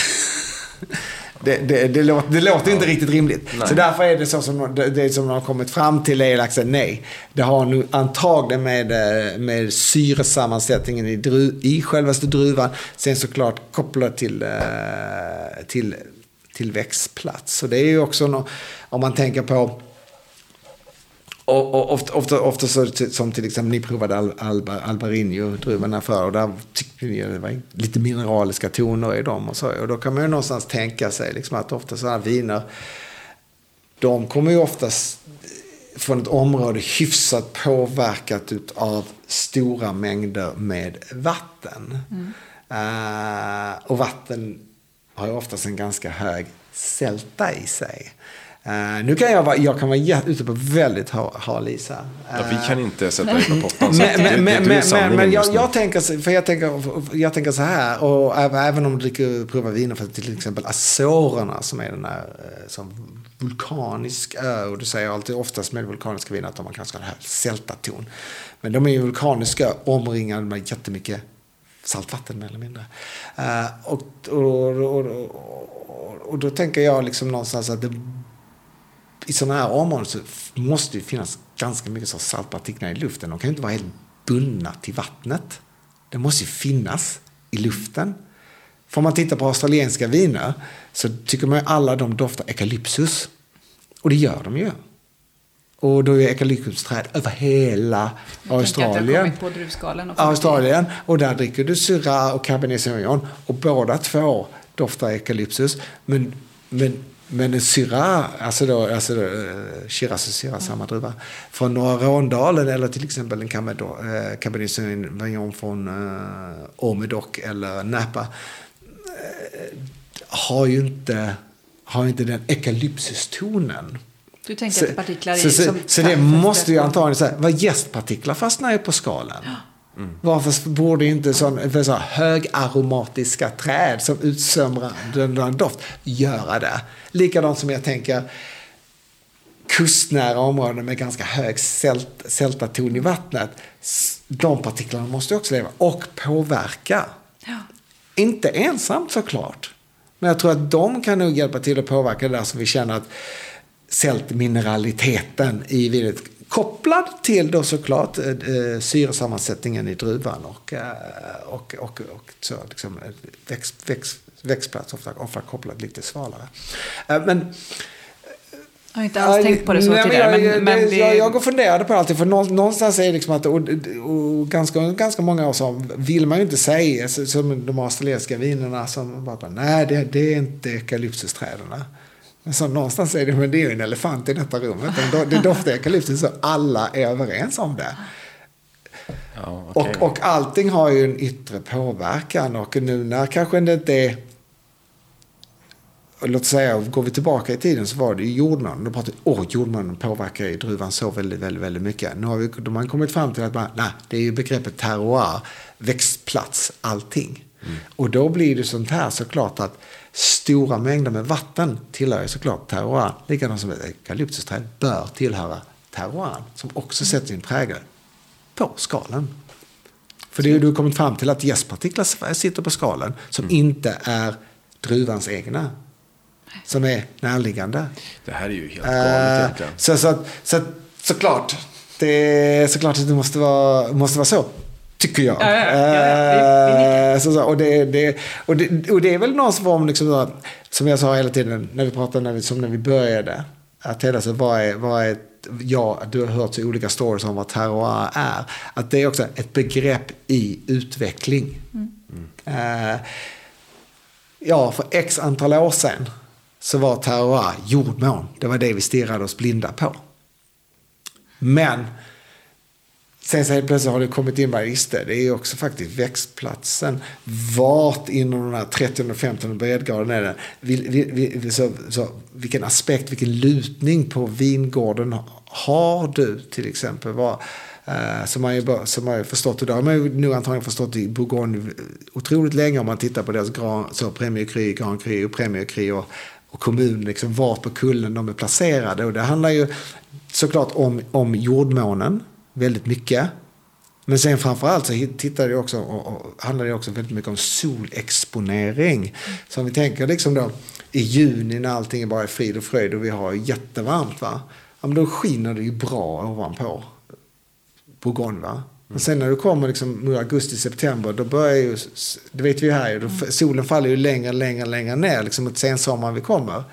Det, det, det, låter, det låter inte riktigt rimligt. Så därför är det så som det, som de har kommit fram till är att nej. Det har nu antagligen med, eh, med syresammansättningen i, dru, i självaste druvan. Sen såklart kopplat till, eh, till, till växtplats. Så det är ju också nå- om man tänker på och, och ofta, ofta, ofta så, som till exempel ni provade Al, Alba, Albarinho-druvorna för och där tyckte ni att det var lite mineraliska toner i dem och så. Och då kan man ju någonstans tänka sig liksom att ofta sådana viner, de kommer ju oftast från ett område hyfsat påverkat av stora mängder med vatten. Eh, och vatten har ju oftast en ganska hög sälta i sig. Uh, nu kan jag vara, jag kan vara ute på väldigt hal is här. Ja, vi kan inte sätta dig på pottan. Men, men, men, men, jag, jag, tänker, för jag, tänker, jag tänker så här, och även om du dricker, provar viner för till exempel Azorerna som är den här som vulkanisk ö. Och du säger alltid oftast med vulkaniska viner att de har ganska den här sältaton. Men de är ju vulkaniska, omringade med jättemycket saltvatten mer eller mindre. Uh, och, och, och, och, då tänker jag liksom någonstans att det, i sådana här områden så måste det finnas ganska mycket så saltpartiklar i luften. De kan ju inte vara helt bundna till vattnet. Det måste ju finnas i luften. För om man tittar på australienska viner så tycker man ju alla de doftar eukalyptus. Och det gör de ju. Och då är eukalyptusträd över hela Australien. På druvskalen Australien. Och där dricker du Syrah och Cabernet Sauvignon. Och båda två doftar eukalyptus. Men, men, men en Syrah, alltså då, alltså då, eh, Shiraz och Syrah, mm. samma druva. Från Norra Råndalen eller till exempel en eh, Cabernet Sauvignon från uh, Omedoc eller Napa. har ju inte, har inte den eukalyptustonen. Du tänker så, att det är partiklar så, så, så det måste ju antagligen säga, vad gästpartiklar fastnar ju på skalen. Ja. Mm. Varför borde inte sån, så högaromatiska träd som utsömrar den doft göra det? Likadant som jag tänker kustnära områden med ganska hög sält, sältaton i vattnet. De partiklarna måste också leva och påverka. Ja. Inte ensamt såklart. Men jag tror att de kan nog hjälpa till att påverka det där som vi känner att sältmineraliteten i vinet. Kopplad till då såklart eh, eh, syresammansättningen i druvan och, eh, och, och, och så liksom växt, växt, växtplats ofta, ofta kopplad lite svalare. Eh, men jag har inte alls tänkt på det så nej, tidigare. Men, jag, men det, vi... jag, jag och funderade på alltid, för någonstans är det liksom att, och, och ganska, ganska många år så vill man ju inte säga, som de australienska vinerna som bara, nej det, det är inte eukalyptusträden. Men så någonstans är det, men det är ju en elefant i detta rummet. Det doftar eukalyptus så alla är överens om det. Ja, okay. och, och allting har ju en yttre påverkan och nu när kanske det inte är låt säga, går vi tillbaka i tiden så var det ju jordmånen. Då pratade vi, åh, jordmånen påverkar ju druvan så väldigt, väldigt, väldigt mycket. Nu har vi, de har kommit fram till att man, nej, det är ju begreppet terroir, växtplats, allting. Mm. Och då blir det sånt här såklart att stora mängder med vatten tillhör såklart terroir. Likadant som ett eukalyptusträd bör tillhöra terroir som också sätter sin prägel på skalen. För det är du har kommit fram till att gästpartiklar sitter på skalen som mm. inte är druvans egna. Som är närliggande. Det här är ju helt galet uh, egentligen. Så, så, så, såklart, det, såklart att det måste vara, måste vara så. Tycker jag. Ja, ja, ja, så, så, och, det, det, och, det, och det är väl någon form, liksom, som jag sa hela tiden när vi pratade, när vi, som när vi började. Att hela så, vad är, vad är ja, du har hört så olika stories om vad terroir är. Att det är också ett begrepp i utveckling. Mm. Uh, ja, för x antal år sedan så var terroir jordmån. Det var det vi stirrade oss blinda på. Men Sen så helt plötsligt har det kommit in, bara, just det, det är också faktiskt växtplatsen. Vart inom den här 30 och 15 breddgraden är det? Vil, vil, vil, så, så, vilken aspekt, vilken lutning på vingården har du till exempel? Var, Uh, eh, som man ju som man ju förstått, och det har man ju nog antagligen förstått i Bourgogne otroligt länge om man tittar på deras gran, så Premier Cru, Grand Cru och Premier Cru och, och kommun, liksom vart på kullen de är placerade. Och det handlar ju såklart om, om jordmånen väldigt mycket. Men sen framförallt så tittar det också, och, och handlar det också väldigt mycket om solexponering. Så om vi tänker liksom då i juni när allting är bara är frid och fröjd och vi har jättevarmt. Va? Ja, men då skiner det ju bra ovanpå Bourgogne. Va? Men sen när du kommer liksom augusti, september, då börjar ju, det vet vi ju här, då, solen faller ju längre, längre, längre ner, liksom mot sensommaren vi kommer.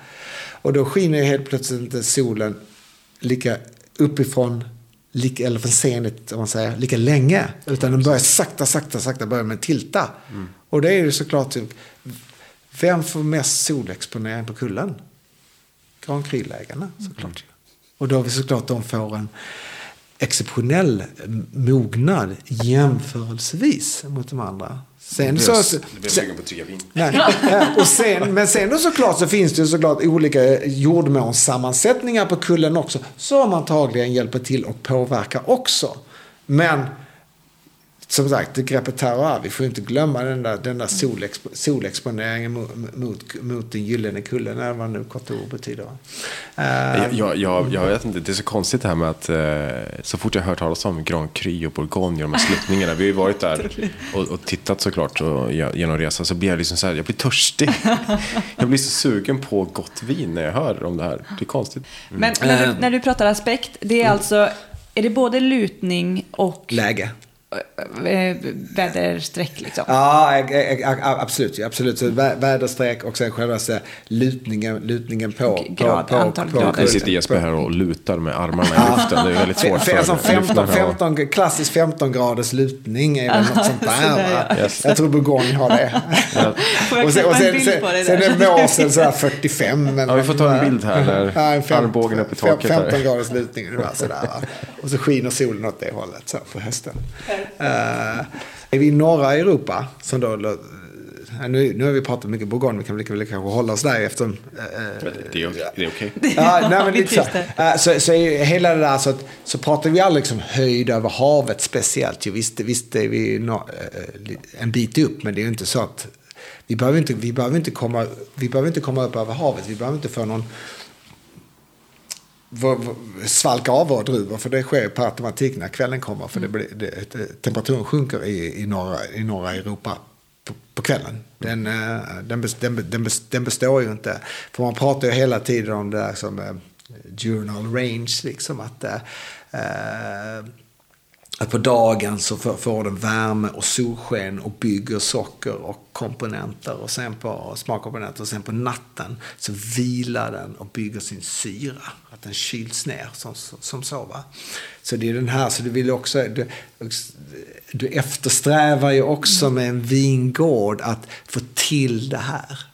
Och då skiner ju helt plötsligt inte solen lika uppifrån lika, eller från scenet, om man säger, lika länge. Utan den börjar sakta, sakta, sakta börjar med tilta. Mm. Och det är ju såklart, vem får mest solexponering på kullen? Gran Cru-lägarna såklart. Mm. Och då har vi såklart de får en, exceptionell mognad jämförelsevis mot de andra. Sen Det så, blev sen, sugen på att dricka vin. nej, och sen, men sen då såklart så finns det såklart olika jordmånssammansättningar på kullen också. Som antagligen hjälper till och påverkar också. Men som sagt, greppet terroir, vi får inte glömma den där, den där solexpo, solexponeringen mot, mot, mot den gyllene kullen, eller vad nu kort ord betyder. Eh, Jag, jag, jag, jag vet inte, det är så konstigt det här med att eh, så fort jag hört talas om Grand Cru och Bourgogne och de här sluttningarna. Vi har ju varit där *laughs* och, och tittat såklart och ge- genom resan så blir jag liksom så här, jag blir törstig. *laughs* jag blir så sugen på gott vin när jag hör om det här. Det är konstigt. Men när Eh. du, när du pratar aspekt, det är alltså, är det både lutning och läge. Eh, väderstreck liksom? Ja, ä- absolut. absolut. Så vä- väderstreck och sen själva lutningen, lutningen på, grad- antal grader. Nu sitter Jesper här och lutar med armarna i luften. Det är väldigt svårt För, alltså för 15, lyssnarna att- 15, klassisk 15 graders lutning är väl något sånt där. Yes. Jag tror Bourgogne har det. Och sen, och en sen, sen, på det sen är måsen sådär 45. Men Ja, vi får ta en bild här när Ja, en fem- armbågen upp i taket här. 15 graders lutning sådär. Va? Och så skiner solen åt det hållet så på hösten. Uh, är vi i norra Europa, som då, eh, nu, nu har vi pratat mycket Bourgogne, vi kan lika väl kanske hålla oss där efter. eh, Det är, det är okej. *laughs* Ja, nej, men Vi lite så, *laughs* Eh, så, så hela det där så, att, så pratar vi aldrig liksom höjd över havet speciellt. ju. Visst, visst är vi nå- eh, en bit upp, men det är ju inte så att vi behöver inte, vi behöver inte, komma, vi behöver inte komma upp över havet. Vi behöver inte få någon svalka av våra druvor, för det sker per automatik när kvällen kommer. För det blir, det, temperaturen sjunker i, i, norra, i norra Europa på, på kvällen. Den, eh, den, den, den, bes- den består ju inte. För man pratar ju hela tiden om det där som eh, journal range, liksom att eh, eh, att på dagen så får, den värme och solsken och bygger socker och komponenter och sen på smakkomponenter och sen på natten så vilar den och bygger sin syra. Att den kyls ner som, som så. Va? Så det är den här, så du vill också, du, du eftersträvar ju också med en vingård att få till det här.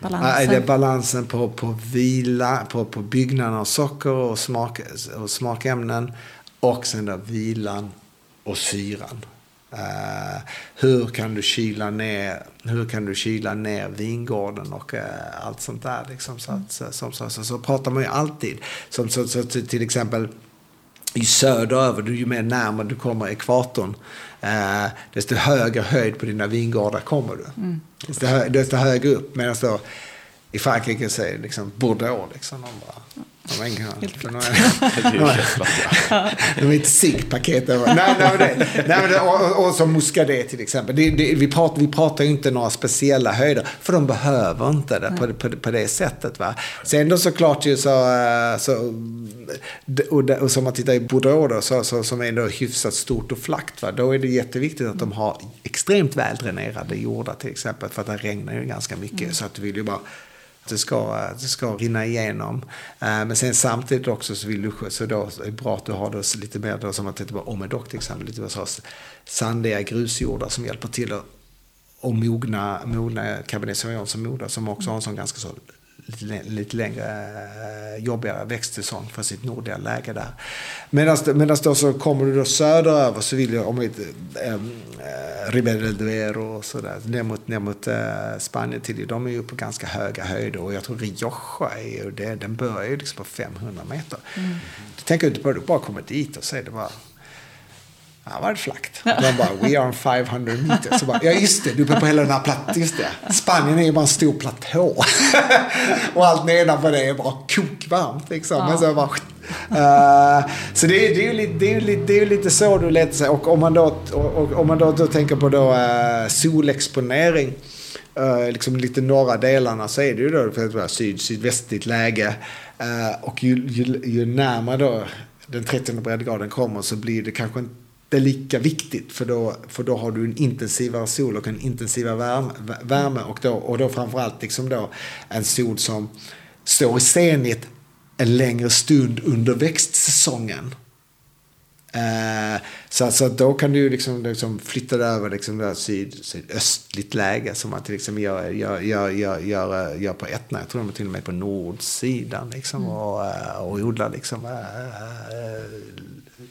Balansen. Det är balansen på, på vila, på, på byggnaden av socker och, smak, och smakämnen. Och sen då vilan och syran. Eh, hur kan du kyla ner, hur kan du kyla ner vingården och eh, allt sånt där. Liksom, så, att, så, så, så, så, så pratar man ju alltid. Som, så, så, till exempel ju söderöver, ju mer närmare du kommer ekvatorn, eh, desto högre höjd på dina vingårdar kommer du. Desto, hö, desto högre upp. Medan då i Frankrike det liksom Bordeaux. Liksom, de bara, *laughs* Det är ju helt platt, ja. *laughs* de är ett ciggpaket. Nej, det, det, och, och, som Muscadet till exempel. Det, det, vi, pratar, vi pratar ju inte några speciella höjder. För de behöver inte det på, på, på det sättet. Va? Sen då såklart ju så... eh, så och, det- och som man tittar i Bordeaux då, så, så, som är då hyfsat stort och flackt. Va? Då är det jätteviktigt att de har extremt väldränerade jordar till exempel. För att det regnar ju ganska mycket. Så att du vill ju bara det ska, det ska rinna igenom. Eh, men sen samtidigt också så vill du, så då är det bra att du har då lite mer då, som man tittar på Omedoc till exempel, lite så sandiga grusjordar som hjälper till att och mogna, mogna Cabernet Sauvignon som moder som också har en sån ganska så lite, lite längre eh, jobbigare växtsäsong för sitt nordliga läge där. Medan då så kommer du då söderöver så vill jag om vi eh, eh, Ribera del Duero och sådär ner mot, ner mot eh, Spanien till de är ju på ganska höga höjder och jag tror Rioja är ju det, den börjar ju liksom på 500 meter. Du tänker inte på det, du bara kommer dit och säger det bara Ja, var det flackt. De bara, we are on 500 meters. Så bara, ja, just det, du är på hela den här plattan. Just det. Spanien är ju bara en stor platå. *laughs* och allt nedanför det är bara kokvarmt. Liksom. Men så, bara, Eh, så det är, det, är ju lite, det, är ju lite, det är ju lite så du letar sig. Och om man då, och, om man då, då tänker på då, uh, solexponering. Uh, liksom lite norra delarna så är det ju då för syd, sydvästligt läge. Eh, och ju, ju, ju närmare då den 30 breddgraden kommer så blir det kanske inte lika viktigt för då, för då har du en intensivare sol och en intensivare värme, värme och, då, och då framförallt liksom då en sol som står i zenit en längre stund under växtsäsongen. Eh, så, så då kan du liksom, liksom flytta över liksom det syd, sydöstligt läge som man till exempel gör, gör, gör, gör, gör, gör på Etna. Jag tror de är till och med på nordsidan liksom, och, eh, och odlar liksom, eh,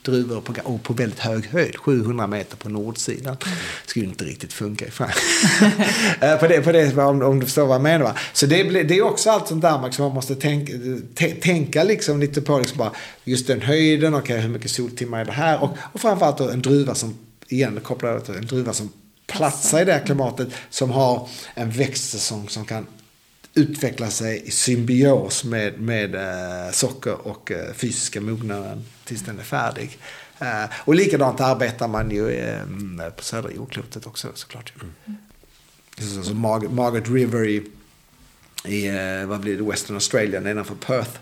druvor på, och på väldigt hög höjd, 700 meter på nordsidan. Det skulle inte riktigt funka i *laughs* eh, på det, på det, om, om du förstår vad jag menar. Va? Så det, det är också allt sånt där som man måste tänka, tänka liksom lite på. Liksom bara, just den höjden, okay, hur mycket soltimmar är det här? Och, och framförallt en druva som, igen kopplar till en druva som platsar i det här klimatet, som har en växtsäsong som kan utveckla sig i symbios med, med eh, socker och eh, fysiska mognaden tills den är färdig. Eh, och likadant arbetar man ju på södra jordklotet också såklart. Mm. Så, så Margaret, River i, i vad blir det, Western Australia nedanför Perth.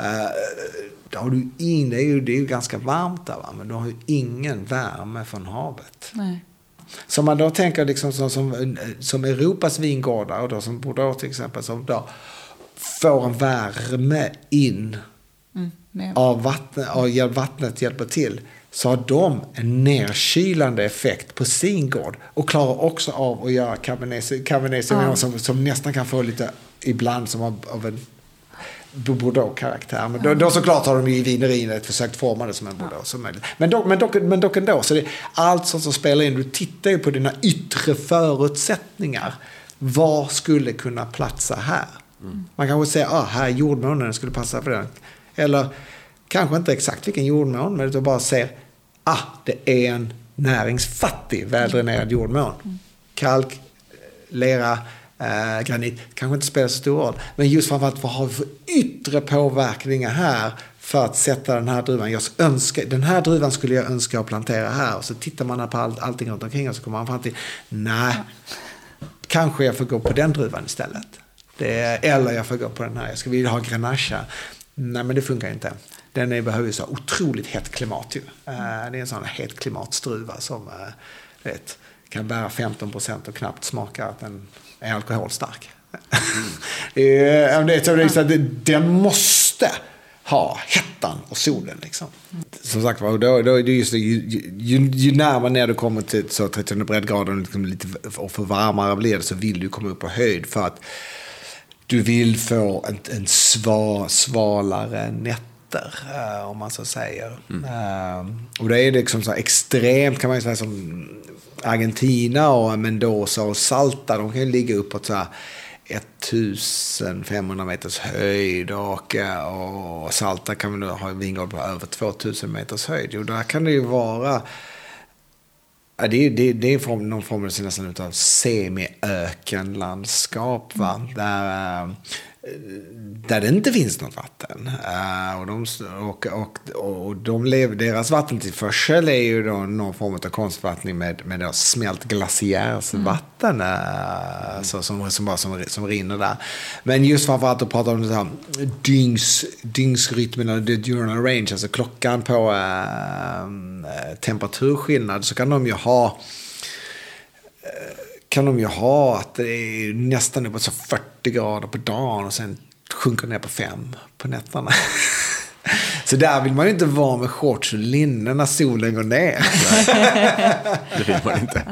Uh, har du in, det, är ju, det är ju ganska varmt där, va? men du har ju ingen värme från havet. Nej. Så man då tänker liksom som, som, som Europas vingårdar, och då som Bordeaux till exempel, som då får en värme in mm, av vattnet, och vattnet hjälper till så har de en nedkylande effekt på sin gård. Och klarar också av att göra Cabernet Sauvignon som, som nästan kan få lite, ibland som av, av en Bordeaux-karaktär. Men då, då såklart har de ju i vineriet försökt forma det som en Bordeaux som möjligt. Men dock, men dock, men dock ändå, så det är allt sånt som spelar in. Du tittar ju på dina yttre förutsättningar. Vad skulle kunna platsa här? Mm. Man kanske säger, ah, här är jordmånen, den skulle passa för den. Eller kanske inte exakt vilken jordmån, men du bara ser, ah, det är en näringsfattig, väldränerad jordmån. Kalk, lera, eh, granit kanske inte spelar så stor roll. Men just framförallt vad har vi för yttre påverkningar här för att sätta den här druvan. Jag önskar, den här druvan skulle jag önska att plantera här. Och så tittar man på all, allting runt omkring och så kommer man fram till, nej, kanske jag får gå på den druvan istället. Det, eller jag får gå på den här, jag skulle vilja ha Grenache. Nej, men det funkar inte. Den är, behöver ju så otroligt hett klimat ju. Eh, det är en sån het klimatstruva som eh, vet, kan bära 15 procent och knappt smaka att den är alkoholstark. *laughs* Mm. det är så att den måste ha hettan och solen. Liksom. Som sagt var, då, då är det just det, ju, ju, ju närmare ner du kommer till så 30 breddgraden liksom lite, och för varmare blir det så vill du komma upp på höjd för att du vill få en, en sva, svalare nätter, uh, om man så säger. Mm. Uh, och det är liksom så extremt kan man ju säga som Argentina och Mendoza och Salta, de kan ju ligga uppåt så här 1500 meters höjd och, och Salta kan man ha en vingård på över 2000 meters höjd. Och där kan det ju vara Ja, det, är, det, det är form, någon form av nästan av semiökenlandskap. Va? Där, där det inte finns något vatten. Uh, och de, och, och, och de lever, deras vattentillförsel är ju då någon form av konstvattning med, med då smält glaciärsvatten mm. uh, så, som, som, bara, som, som rinner där. Men just framförallt att prata om det här dygns, dygnsrytmen, eller the diurnal range, alltså klockan på uh, temperaturskillnad, så kan de ju ha kan de ju ha att det är nästan uppåt 40 grader på dagen och sen sjunker ner på 5 på nätterna. *laughs* Så där vill man ju inte vara med shorts och linne när solen går ner. det vill man inte.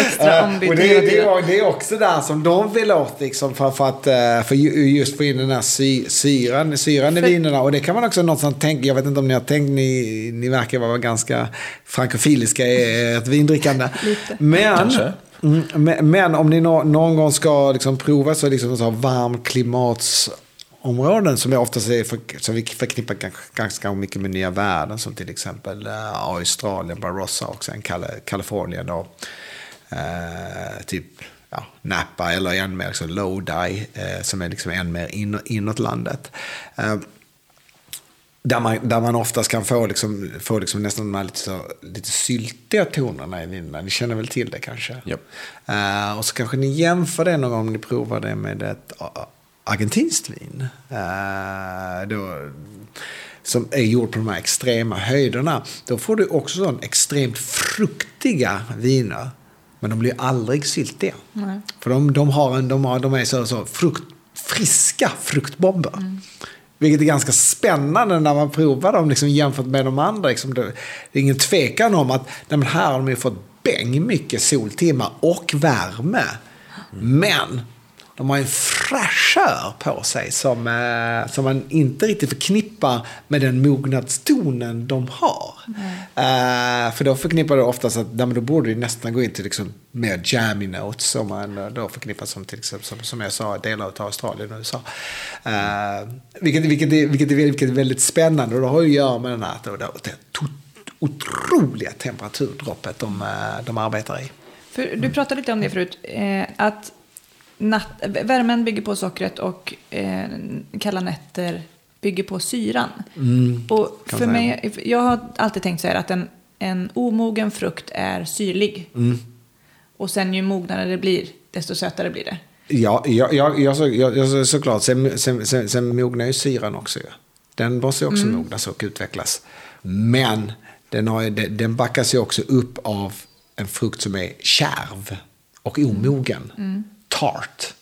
Extra och det, det, det, är också där som de vill åt, liksom, för, för att eh, för just få in den här sy, syran, syran i vinerna. Och det kan man också någonstans tänka, jag vet inte om ni har tänkt, ni, ni verkar vara ganska frankofiliska i ert vindrickande. Lite. Men, Kanske. Mm, men om ni någon gång ska liksom prova så, liksom så varmklimatsområden som jag oftast är för, som vi förknippar ganska mycket med nya världen som till exempel uh, Australien, Barossa och sen Kalifornien och eh, uh, typ ja, Napa eller än mer liksom Lodi uh, som är liksom än mer in, inåt landet. Uh, där man, där man oftast kan få, liksom, få liksom nästan de här lite, så, lite syltiga tonerna i vinerna. Ni känner väl till det kanske? Yep. Uh, och så kanske ni jämför det någon gång om ni provar det med ett uh, argentinskt vin. Uh, då, som är gjort på de här extrema höjderna. Då får du också sån extremt fruktiga viner. Men de blir aldrig syltiga. Mm. För de, de, har en, de, har, de är så, så frukt, friska fruktbomber. Mm. Vilket är ganska spännande när man provar dem liksom, jämfört med de andra. Liksom, det, är ingen tvekan om att nej, här har de ju fått bäng mycket soltimmar och värme. Mm. Men de har en fräschör på sig som, eh, som man inte riktigt förknippar med den mognadstonen de har. Eh, för då förknippar det oftast att då borde det nästan gå in till liksom mer jammy notes som man då förknippar som till exempel som, som jag sa delar av Australien och USA. Eh, vilket, vilket, är, vilket, är, vilket är väldigt spännande och det har ju att göra med den här, det, det, otroliga temperaturdroppet de, eh, de arbetar i. För du pratade lite om det förut, eh, att natt, värmen bygger på sockret och eh, kalla nätter bygger på syran. Mm, och för mig, jag har alltid tänkt så här att en, en omogen frukt är syrlig. Mm. Och sen ju mognare det blir, desto sötare blir det. Ja, ja, ja, ja, så, ja såklart. Sen, sen, sen, sen mognar ju syran också. Ja. Den måste också mm. mognas och utvecklas. Men den, har, den backas ju också upp av en frukt som är kärv och omogen. Mm. Tart.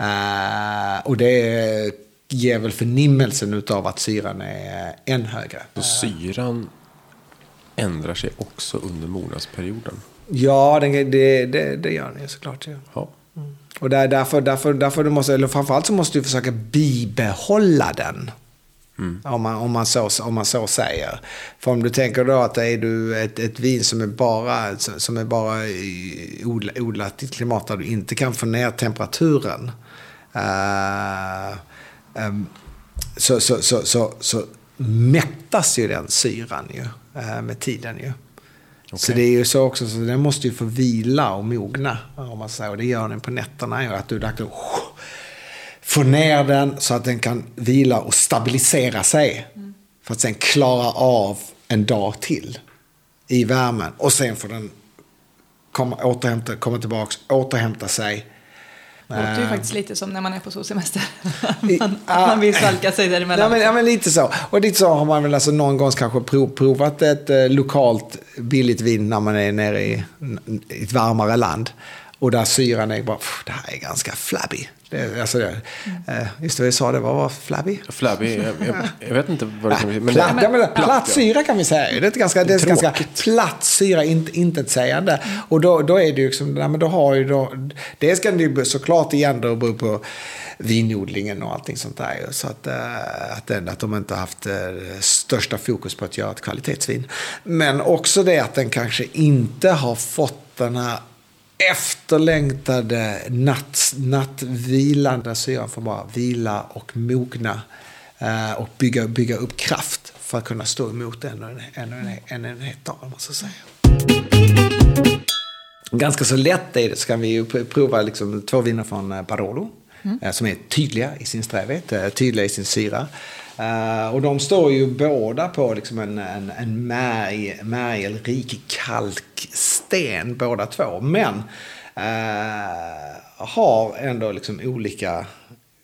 Uh, och det ger väl förnimmelsen av att syran är än högre. Så syran ändrar sig också under mognadsperioden? Ja, det, det, det, det gör den såklart. Ja. ja. Mm. Och där, därför, därför, därför du måste, eller framförallt så måste du försöka bibehålla den. Mm. Om, man, om, man så, om man så säger. För om du tänker då att är du ett, ett vin som är bara, som är bara odlat i ett klimat där du inte kan få ner temperaturen. Uh, um, så, så, så, så, så mättas ju den syran ju, uh, med tiden ju. Okay. Så det är ju så också, så den måste ju få vila och mogna. Om man säger. Och det gör den på nätterna. Ju, att du verkligen få ner den så att den kan vila och stabilisera sig. Mm. För att sen klara av en dag till i värmen. Och sen får den komma, återhämta, komma tillbaka, återhämta sig. Det låter ju faktiskt lite som när man är på solsemester. *laughs* man, man vill svalka sig däremellan. Ja men, ja, men lite så. Och lite så har man väl alltså någon gång kanske prov, provat ett eh, lokalt billigt vin när man är nere i, i ett varmare land. Och där syran är bara, det här är ganska flabby. Det, alltså, det, mm. just det, vi sa det, vad var flabby? Flabby, jag, jag, jag vet inte vad det kan bli. platt, ja, men, platt syra kan vi säga. Det är, ganska, det är ganska platt syra, inte intetsägande. Mm. Och då, då är det ju liksom, ja, men då har ju då, det ska det såklart igen då bero på vinodlingen och allting sånt där. Så att, äh, att, den, att de inte har haft äh, största fokus på att göra ett kvalitetsvin. Men också det att den kanske inte har fått den här efterlängtade natt, nattvilan där syran får bara vila och mogna eh, och bygga, bygga upp kraft för att kunna stå emot ännu en, ännu en, ännu en het dag, om man säger. Ganska så lätt är det, så kan vi ju prova liksom två viner från eh, Barolo. Mm. Eh, som är tydliga i sin strävhet, eh, tydliga i sin syra. Uh, och de står ju båda på liksom en, en, en märg, märgelrik kalksten båda två. Men uh, har ändå liksom olika,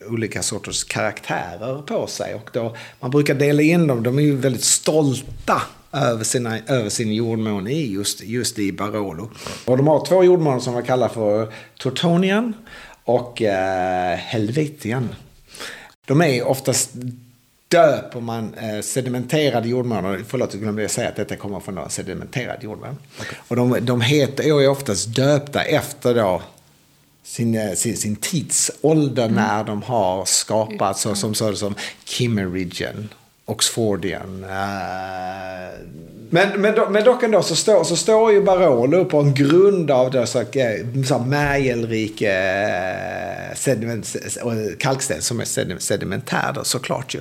olika sorters karaktärer på sig. Och då, man brukar dela in dem, de är ju väldigt stolta över, sina, över sin jordmån i just, just i Barolo. Och de har två jordmån som man kallar för Tortonian och uh, Helvetian. De är oftast döper man eh, sedimenterade jordmånar. Förlåt, jag glömde säga att detta kommer från sedimenterad jordmån. Okay. Och de, de heter, är oftast döpta efter då sin, eh, sin, sin tidsålder mm. när de har skapats. Så, som, så, som Kimmeridgen, Oxfordian. Uh, men, men, men dock ändå så står, så står ju Barolo på en grund av det, så, eh, så märgelrik eh, sediment, eh, kalksten som är sedimentär då, såklart ju.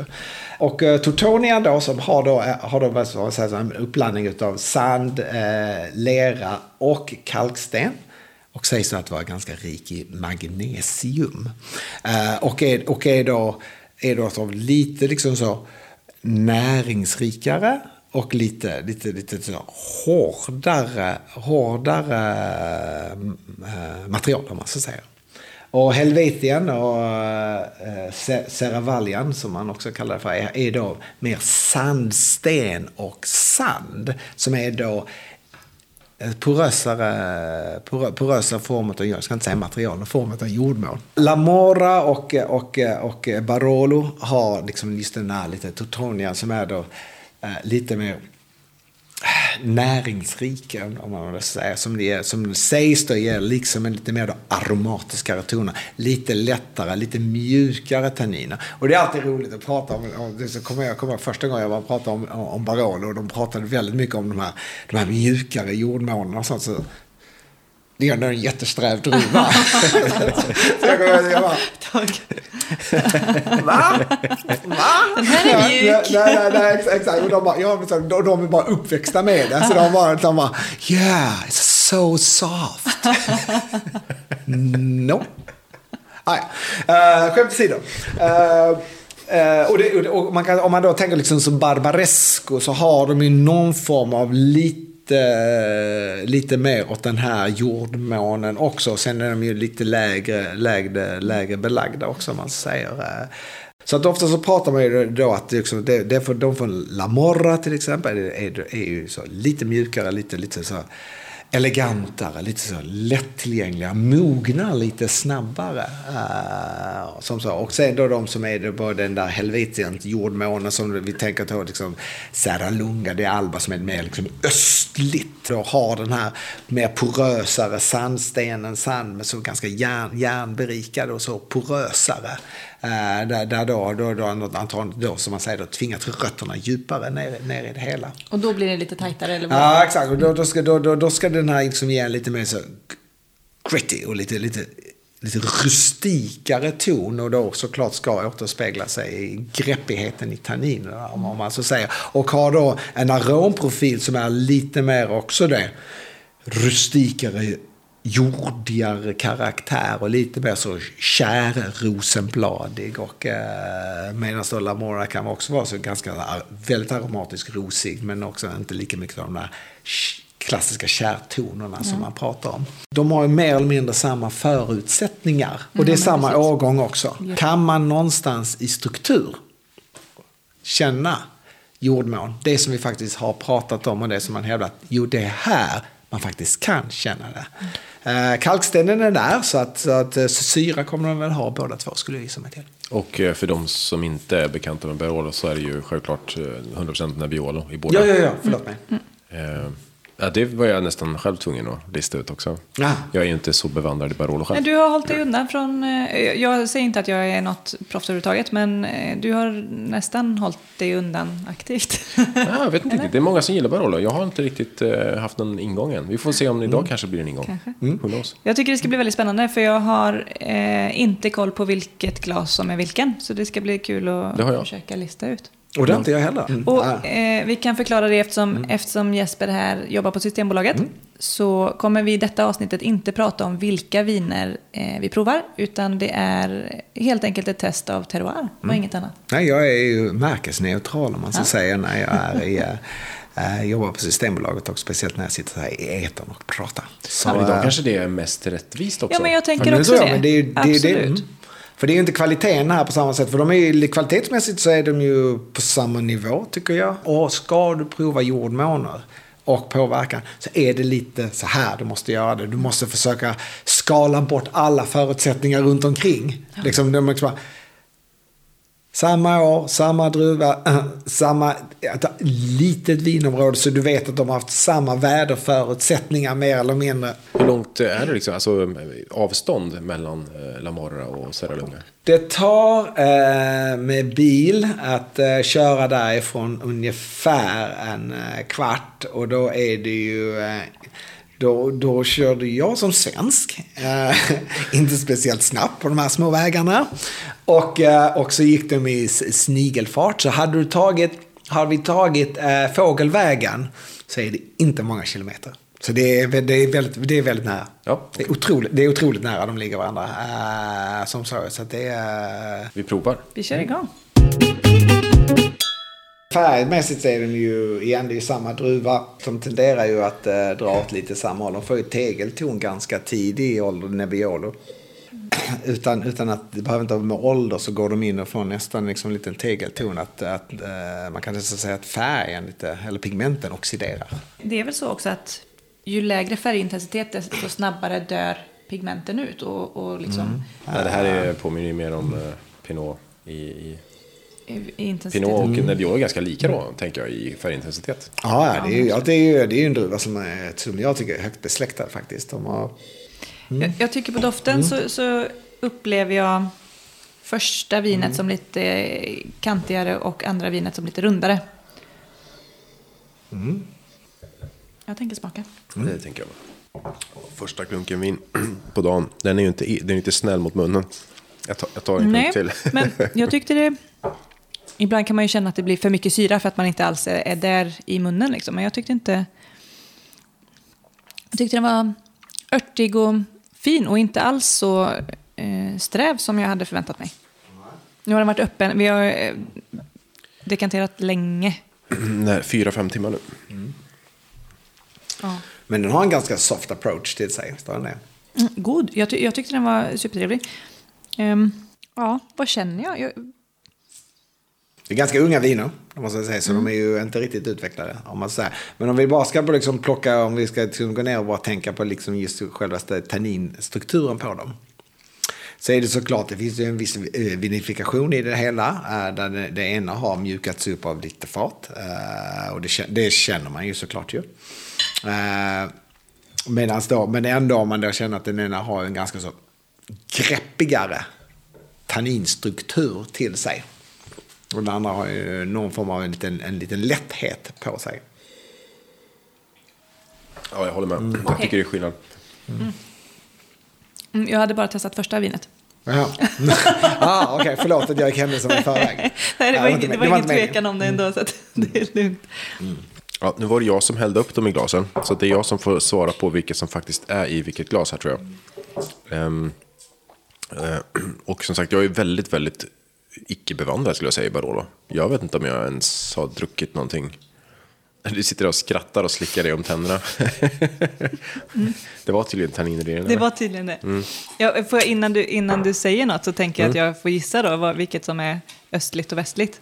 Och eh, Tortonia då som har då, har då vad ska säga, en uppblandning av sand, eh, lera och kalksten. Och sägs att vara ganska rik i magnesium. Eh, och, är, och är då, är då lite liksom så näringsrikare och lite, lite, lite hårdare, hårdare äh, material om man så säger. Och Helvetien och äh, Seravallian som man också kallar det för är, är då mer sandsten och sand. Som är då Eh, porösare, porösare form av, jag ska inte säga material, form av jordmån. Lamora och, och, och Barolo har liksom just den här lite Totonia som är då Eh, lite mer näringsrika, om man vill säga. Som, det, som sägs då ger liksom en lite mer aromatiskare toner. Lite lättare, lite mjukare tanniner. Och det är alltid roligt att prata om, om det så kommer jag kommer första gången jag var pratade om, om Barolo och de pratade väldigt mycket om de här, de här mjukare jordmånen och sånt. Så, det är ändå en jättesträv druva. så jag, jag, jag bara, Va? Va? Den här är mjuk. Nej, nej, nej, exakt. Och de, bara, ja, de, de är bara uppväxta med det. Så de bara, de bara yeah, it's so soft. no. Nej, uh, skämt åsido. Uh, Uh, och, det, och man kan, om man då tänker liksom som Barbaresco så har de ju någon form av lite, lite mer åt den här jordmånen också. Sen är de ju lite lägre, lägre, lägre belagda också om man säger. Eh. Så att ofta så pratar man ju då att liksom, det, det för, de från La Morra till exempel är, är, är ju så lite mjukare, lite, lite så elegantare, lite så lättillgängliga, mognar lite snabbare. Uh, som så. Och sen då de som är på den där helvetiant jordmånen som vi tänker på, liksom Serra Lunga, det är Alba som är mer liksom östligt och har den här mer porösare sandstenen, sand men så ganska järn, järnberikad och så porösare. Uh, där, där då, då, då, antagligen då, som man säger, då, tvingat rötterna djupare ner, ner i det hela. Och då blir det lite tajtare? Eller vad? Ja, exakt. Och då, då, ska, då, då, då ska den här liksom ge en lite mer så gritty och lite, lite, lite rustikare ton och då såklart ska återspegla sig i greppigheten i tanninerna om man så säger. Och har då en aromprofil som är lite mer också det rustikare jordigare karaktär och lite mer så kärrosenbladig. Och, eh, medan då Lamora kan också vara så ganska väldigt aromatisk rosig men också inte lika mycket av de där klassiska kärtonerna som man pratar om. De har ju mer eller mindre samma förutsättningar. Och det är samma precis. årgång också. Kan man någonstans i struktur känna jordmån, det som vi faktiskt har pratat om och det som man hävdat, jo det är här man faktiskt kan känna det. Mm. Kalkstenen är där, så att, så att eh, syra kommer de väl ha båda två, skulle jag gissa mig till. Och eh, för de som inte är bekanta med Barolo så är det ju självklart 100% Nebbiolo i båda. Ja, ja, ja, förlåt mig. Mm. Ja, det var jag nästan själv tvungen att lista ut också. Ja. Jag är ju inte så bevandrad i Barolo själv. Du har hållit dig undan från, eh, jag säger inte att jag är något proffs överhuvudtaget, men eh, du har nästan hållit dig undan aktivt. *laughs* Ja, jag vet inte riktigt. Det är många som gillar Barolo. Jag har inte riktigt uh, haft någon ingång än. Vi får se om det idag mm. kanske blir en ingång. Kanske. Mm. Jag tycker det ska bli väldigt spännande, för jag har eh, inte koll på vilket glas som är vilken. Så det ska bli kul att försöka lista ut. Och det har inte jag heller. Mm. Och, eh, vi kan förklara det eftersom, mm. eftersom Jesper här jobbar på Systembolaget. Mm. Så kommer vi i detta avsnittet inte prata om vilka viner eh, vi provar. Utan det är helt enkelt ett test av terroir och mm. inget annat. Nej, jag är ju märkesneutral om man ska ja. säga när jag är i... Äh, *laughs* jobbar på Systembolaget och speciellt när jag sitter här i etern och pratar. Så, ja, idag kanske det är mest rättvist också. Ja, men jag tänker också det. Men det, är, det, Absolut. Det, mm. För det är ju inte kvaliteten här på samma sätt. För de är ju, kvalitetsmässigt så är de ju på samma nivå tycker jag. Och ska du prova jordmåner och påverkan så är det lite så här du måste göra det. Du måste försöka skala bort alla förutsättningar runt omkring. Ja. Liksom, de liksom samma år, samma druva, äh, samma litet vinområde så du vet att de har haft samma väderförutsättninningar mer eller mindre. Hur långt är det liksom, alltså, avstånd mellan eh, La Morra och Serra Lunga? Det tar eh, med bil att eh, köra därifrån ungefär en eh, kvart och då är det ju eh, då, då körde jag som svensk, eh, *laughs* inte speciellt snabbt på de här små vägarna. Och, eh, och så gick de i snigelfart. Så hade du tagit, hade vi tagit eh, fågelvägen så är det inte många kilometer. Så det är, det är, väldigt, det är väldigt nära. Ja. Det, är otroligt, det är otroligt nära, de ligger varandra. Eh, som så, så det är... Vi provar. Vi kör igång. Färgmässigt är de ju igen, det är samma druva. De tenderar ju att eh, dra åt lite samma håll. De får ju tegelton ganska tidig i ålder, Nebbiolo. *clears throat* utan, utan att det behöver inte ha med ålder så går de in och får nästan liksom en liten tegelton. Att, att eh, man kan nästan säga att färgen, lite, eller pigmenten oxiderar. Det är väl så också att ju lägre färgintensitet desto snabbare dör pigmenten ut. Och, och liksom... Mm. Ja, det här är, påminner ju mer om eh, Pinot i, i intensitet. Pinot och Nebbiolo är ganska lika då, tänker jag, i färgintensitet. Ja, det är, ju- ja, det är ju det är ju en druva som, är, som jag tycker är högt besläktad faktiskt. De har, Jag, jag tycker på doften så, så upplever jag första vinet som lite kantigare och andra vinet som lite rundare. Jag tänker smaka. Det tänker jag. Första klunken vin *clears throat* på dagen, den är ju inte, den är inte snäll mot munnen. Jag tar, jag tar en Nej, klunk till. men jag tyckte det... Ibland kan man ju känna att det blir för mycket syra för att man inte alls är, är där i munnen. Liksom. Men jag tyckte inte... Jag tyckte den var örtig och fin och inte alls så eh, sträv som jag hade förväntat mig. Nu har den varit öppen. Vi har eh, dekanterat länge. *clears throat* Nej, fyra, fem timmar nu. Ja. men den har en ganska soft approach till sig. Står den det? Mm, god. Jag, ty- jag tyckte den var supertrevlig. Ehm, ja, vad känner jag? jag? Det är ganska unga viner, måste jag säga, så de är ju inte riktigt utvecklade. Om man säger. Men om vi bara ska liksom plocka, om vi ska liksom gå ner och bara tänka på liksom just själva tanninstrukturen på dem. Så är det såklart, det finns ju en viss eh, vinifikation i det hela. Eh, där det, ena har mjukats upp av lite fat. Eh, och det, känner man ju såklart ju. Medans då, men ändå om man då känner att den ena har en ganska så greppigare tanninstruktur till sig. Och den andra har ju någon form av en liten, en liten lätthet på sig. Ja, jag håller med. Jag tycker det är skillnad. Mm, Jag hade bara testat första vinet. Jaha. *laughs* ah, Okej, förlåt att jag gick händelserna i förväg. *laughs* Nej, det var, inte ingen, det var ingen tvekan om det ändå, så att *laughs* det är lugnt. Ja, nu var det jag som hällde upp dem i glasen. Så det är jag som får svara på vilket som faktiskt är i vilket glas här tror jag. Ehm, eh, *clears throat* och som sagt, jag är väldigt, väldigt icke-bevandrad skulle jag säga i Barolo. Jag vet inte om jag ens har druckit någonting. Du sitter och skrattar och slickar dig om tänderna. *laughs* Det var tydligen tanniner i den. Det var tydligen det. Ja, får jag, innan, du, innan du säger något så tänker jag att jag får gissa då vad, vilket som är östligt och västligt.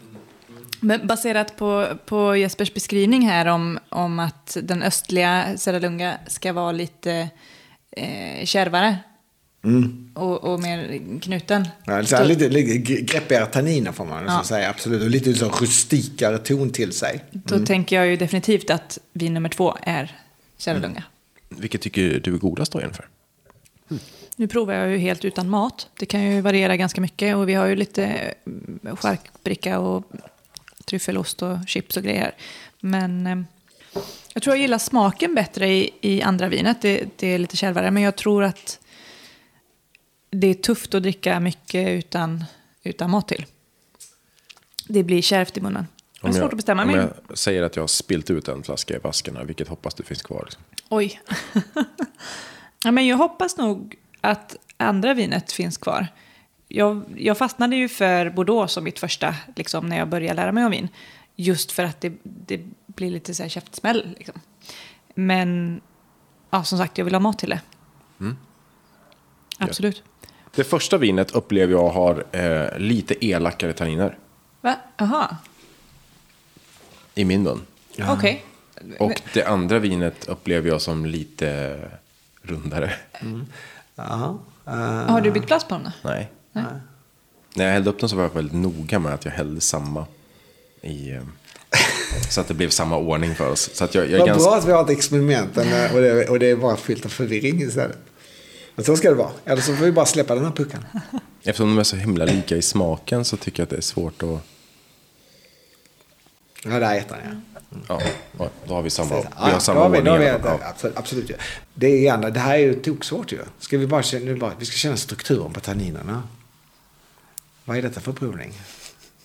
Men baserat på, på Jespers beskrivning här om, om att den östliga Serralunga ska vara lite eh, kärvare och, och mer knuten. Ja, så här, lite, lite greppigare tanniner får man Ja. så säga, absolut. Och lite så rustikare ton till sig. Då tänker jag ju definitivt att vin nummer två är Serralunga. Vilket tycker du är godast då Jennifer? Nu provar jag ju helt utan mat. Det kan ju variera ganska mycket och vi har ju lite mm, charkbricka och tryffelost och chips och grejer. Men eh, jag tror jag gillar smaken bättre i, i andra vinet. Det, det är lite kärvare, men jag tror att det är tufft att dricka mycket utan, utan mat till. Det blir kärvt i munnen. Det är Om svårt jag, att bestämma om mig. jag säger att jag har spilt ut en flaska i vasken här, vilket hoppas du finns kvar? Liksom. Oj. *laughs* ja, men jag hoppas nog att andra vinet finns kvar. Jag, jag fastnade ju för Bordeaux som mitt första, liksom, när jag började lära mig om vin. Just för att det, det blir lite så här käftsmäll. Liksom. Men ja, som sagt, jag vill ha mat till det. Absolut. Det första vinet upplever jag har eh, lite elakare tanniner Va? Jaha, i min mun. okej. Och det andra vinet upplever jag som lite rundare. Jaha. Eh, Har du bytt plats på dem då? Nej. När jag hällde upp dem så var jag väldigt noga med att jag hällde samma i... Eh, så att det blev samma ordning för oss. Så att jag, jag är Vad ganska... bra att vi har ett experiment eh, och det, och det är bara fyllt av förvirring istället. Men så ska det vara. Eller så får vi bara släppa den här pucken. Eftersom de är så himla lika i smaken så tycker jag att det är svårt att... Ja, där är ettan ja. Ja, ja, då har vi samma, Ja, vi har samma då har vi- ordning. då har vi i alla ett- fall. Ja. Absolut, absolut ja. Det är gärna, det här är ju toksvårt ju. Ska vi bara nu bara, vi ska känna strukturen på tanninerna. Vad är detta för provning?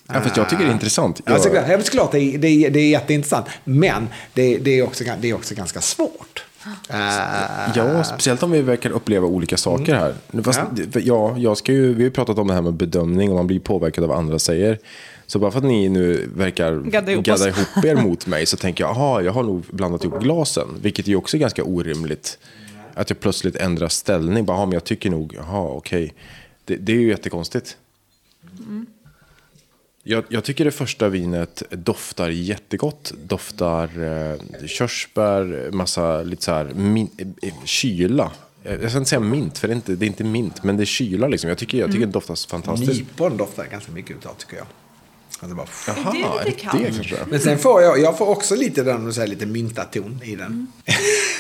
Ja, fast jag tycker det är intressant. Ja, Jag- såklart, ja, såklart det, är, det, är, det är jätteintressant. Men det, det, är också, det är också ganska svårt. Eh, Ja, speciellt om vi verkar uppleva olika saker här. Fast, Ja. ja. Ja, jag ska ju, vi har ju pratat om det här med bedömning och man blir påverkad av vad andra säger. Så bara för att ni nu verkar Gadda ihop gadda ihop er *laughs* mot mig så tänker jag, aha, jag har nog blandat ihop glasen. Vilket är ju också ganska orimligt. Att jag plötsligt ändrar ställning. Bara, aha, men jag tycker nog, jaha, okej. Det, det är ju jättekonstigt. Jag, jag tycker det första vinet doftar jättegott. Doftar eh, körsbär, massa lite så här min, eh, kyla. Jag jag ska inte säga mint, för det är inte, det är inte mint, men det är kyla liksom. Jag tycker, jag tycker det doftar fantastiskt. Nypon doftar ganska mycket utav tycker jag. Alltså bara, Jaha, det är lite det kallt? det kanske? men sen får jag, jag får också lite den, så här, lite myntaton i den.